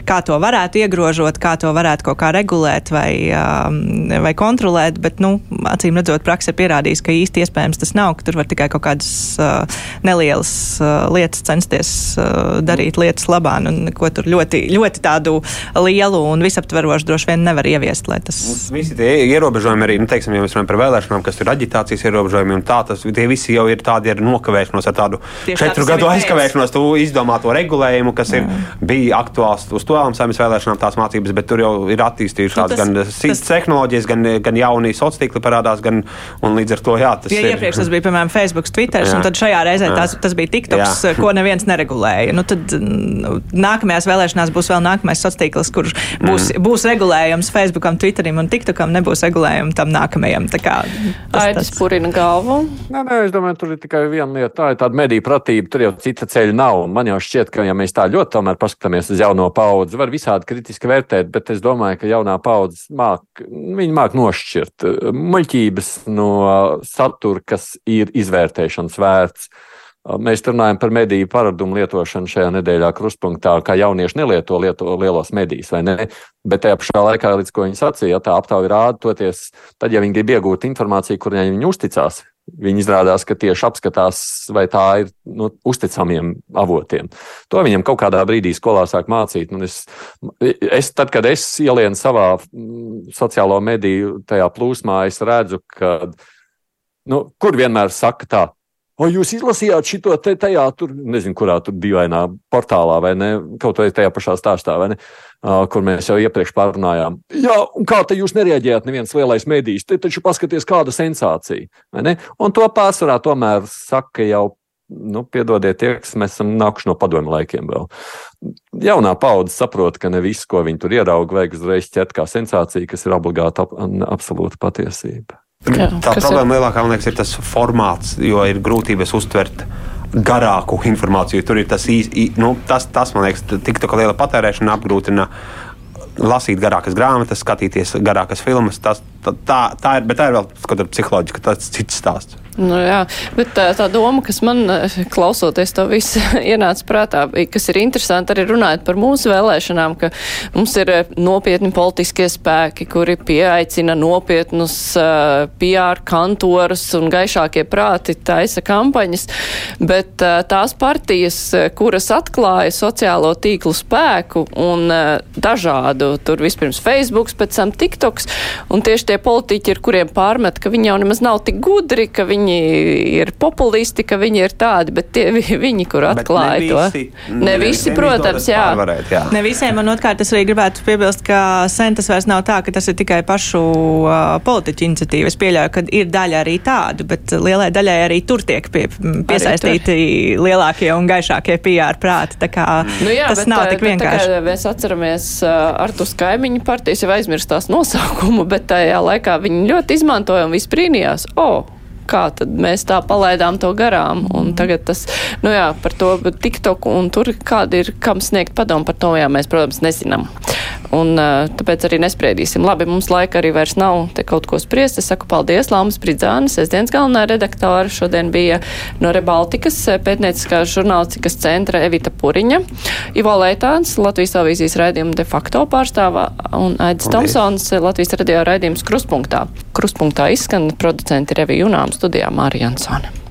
kā to varētu iegrožot, kā to varētu kaut kā regulēt vai, um, vai kontrolēt, bet, nu, acīm redzot, praksa ir pierādījis, ka īsti iespējams tas nav, ka tur var tikai kaut kādas uh, nelielas uh, lietas censties uh, darīt lietas labā, un ko tur ļoti, ļoti tādu lielu un visaptverošu droši vien nevar ieviest, lai tas. Visi tie ierobežojumi arī, nu, teiksim, ja mēs runājam par vēlēšanām, kas ir aģitācijas ierobežojumi, un tā, tas, tie visi jau ir tādi ar nokavēšanos, ar tādu Tieši četru gadu aizkavēšanos, tu izdomā to regulējumu, kas ir, bija aktuāls uz to saimnes vēlēšanām tās mācības, bet tur jau ir attīstījušās nu, gan citas tehnoloģijas, gan, gan jauni sociāli tīkli parādās, gan līdz ar to jā. Tas ja ir. iepriekš tas bija, piemēram, Facebook, Twitter, un tad šajā reizē tās, tas bija TikToks, jā. ko neviens neregulēja. Nu, tad nu, nākamajās vēlēšanās būs vēl nākamais sociāls tīkls, kurš būs, mm. būs regulējums Facebookam, Twitterim un TikTokam, nebūs regulējumi tam nākamajam. Tā kā tas, Aidis tas... purina galvu. Nē, nē, es domāju, tur ir tikai viena lieta. Tā ir tāda mediju pratība, tur jau cita ceļa nav. Man jau šķiet, ka, ja mēs tā ļoti tomēr paskatāmies uz jauno paudzi, var visādi kritiski vērtēt, bet es domāju, ka jaunā paudze māk, viņi māk nošķirt eh, muļķības no satura, kas ir izvērtēšanas vērts. Eh, mēs runājam par mediju paradumu lietošanu šajā nedēļā krustpunktā, kā jaunieši nelieto lieto lielos medijus, vai ne? Bet tajā pašā laikā, līdz ko viņi sacīja, ja tā aptauja rāda, toties, tad, ja viņi grib iegūt informāciju, kurai viņi uzticās, Viņi izrādās, ka tieši apskatās, vai tā ir no nu, uzticamiem avotiem. To viņam kaut kādā brīdī skolā sāk mācīt. Es, es, tad, kad es ielienu savā mm, sociālo mediju tajā plūsmā, es redzu, ka nu, kur vienmēr saka tā, Vai jūs izlasījāt šo te tajā, tur, nezinu, kurā tur dīvainā portālā, vai ne? Kaut vai tajā pašā stāstā, vai ne? Uh, kur mēs jau iepriekš pārunājām. Jā, un kā te jūs nereaģējāt, neviens lielais medijs? Te taču paskaties, kāda sensācija, vai ne? Un to pārsvarā tomēr saka jau. Nu, piedodiet, tie, kas mēs esam nākuši no padomju laikiem vēl. Jaunā paudze saprot, ka ne viss, ko viņi tur ierauga, vajag uzreiz ķert kā sensācija, kas ir obligāti ap, absolūta patiesība. Jā, tā problēma ir? lielākā liekas, ir tas formāts, jo ir grūtības uztvert garāku informāciju. Tur ir tas īsti, nu, tas, tas man liekas, tik tā liela patērēšana apgrūtina lasīt garākas grāmatas, skatīties garākas filmas. Tas, tā, tā, ir, bet tā ir vēl kaut kāda psiholoģiska, tas cits stāsts. Nu, jā, bet tā, tā doma, kas man klausoties to visu ienāca prātā, kas ir interesanti arī runājot par mūsu vēlēšanām, ka mums ir nopietni politiskie spēki, kuri pieaicina nopietnus uh, PR kantorus un gaišākie prāti taisa kampaņas, bet uh, tās partijas, kuras atklāja sociālo tīklu spēku un uh, dažādu, tur vispirms Facebooks, pēc tam TikToks, un tieši tie politiķi, ar kuriem pārmet, ka viņi jau nemaz nav tik gudri, ka viņi ir populisti, ka viņi ir tādi, bet tie viņi, kur atklāja ne visi, to. Ne, ne visi, protams, jā. Pārvarēt, jā. Ne visiem, un otrkārt es arī gribētu piebilst, ka sen tas vairs nav tā, ka tas ir tikai pašu uh, politiķu iniciatīva. Es pieļauju, ka ir daļa arī tādu, bet lielai daļai arī tur tiek pie, piesaistīti lielākie un gaišākie PR prāti. Tā kā nu jā, tas bet, nav tik vienkārši. Bet, mēs atceramies uh, ar tus kaimiņu partijas jau aizmirstās nosaukumu, bet tajā laikā viņi ļoti izmantoja un visprīnījās. Oh, kā tad mēs tā palaidām to garām. Un mhm. tagad tas, nu jā, par to TikTok un tur kādi ir, kam sniegt padomu par to, jā, mēs, protams, nezinām. Un tāpēc arī nespriedīsim. Labi, mums laika arī vairs nav te kaut ko spriest. Es saku paldies Lāmas Pridzānis, es dienas galvenā redaktora. Šodien bija no Rebaltikas pētnieciskās žurnālistikas centra Evita Puriņa, Ivo Leitāns, Latvijas avīzijas raidījuma de facto pārstāvā un Aidis Tomsons, Latvijas radio raidījums Kruspunktā. Kruspunktā izskan producenti Revija Junām studijā Mārija Jansone.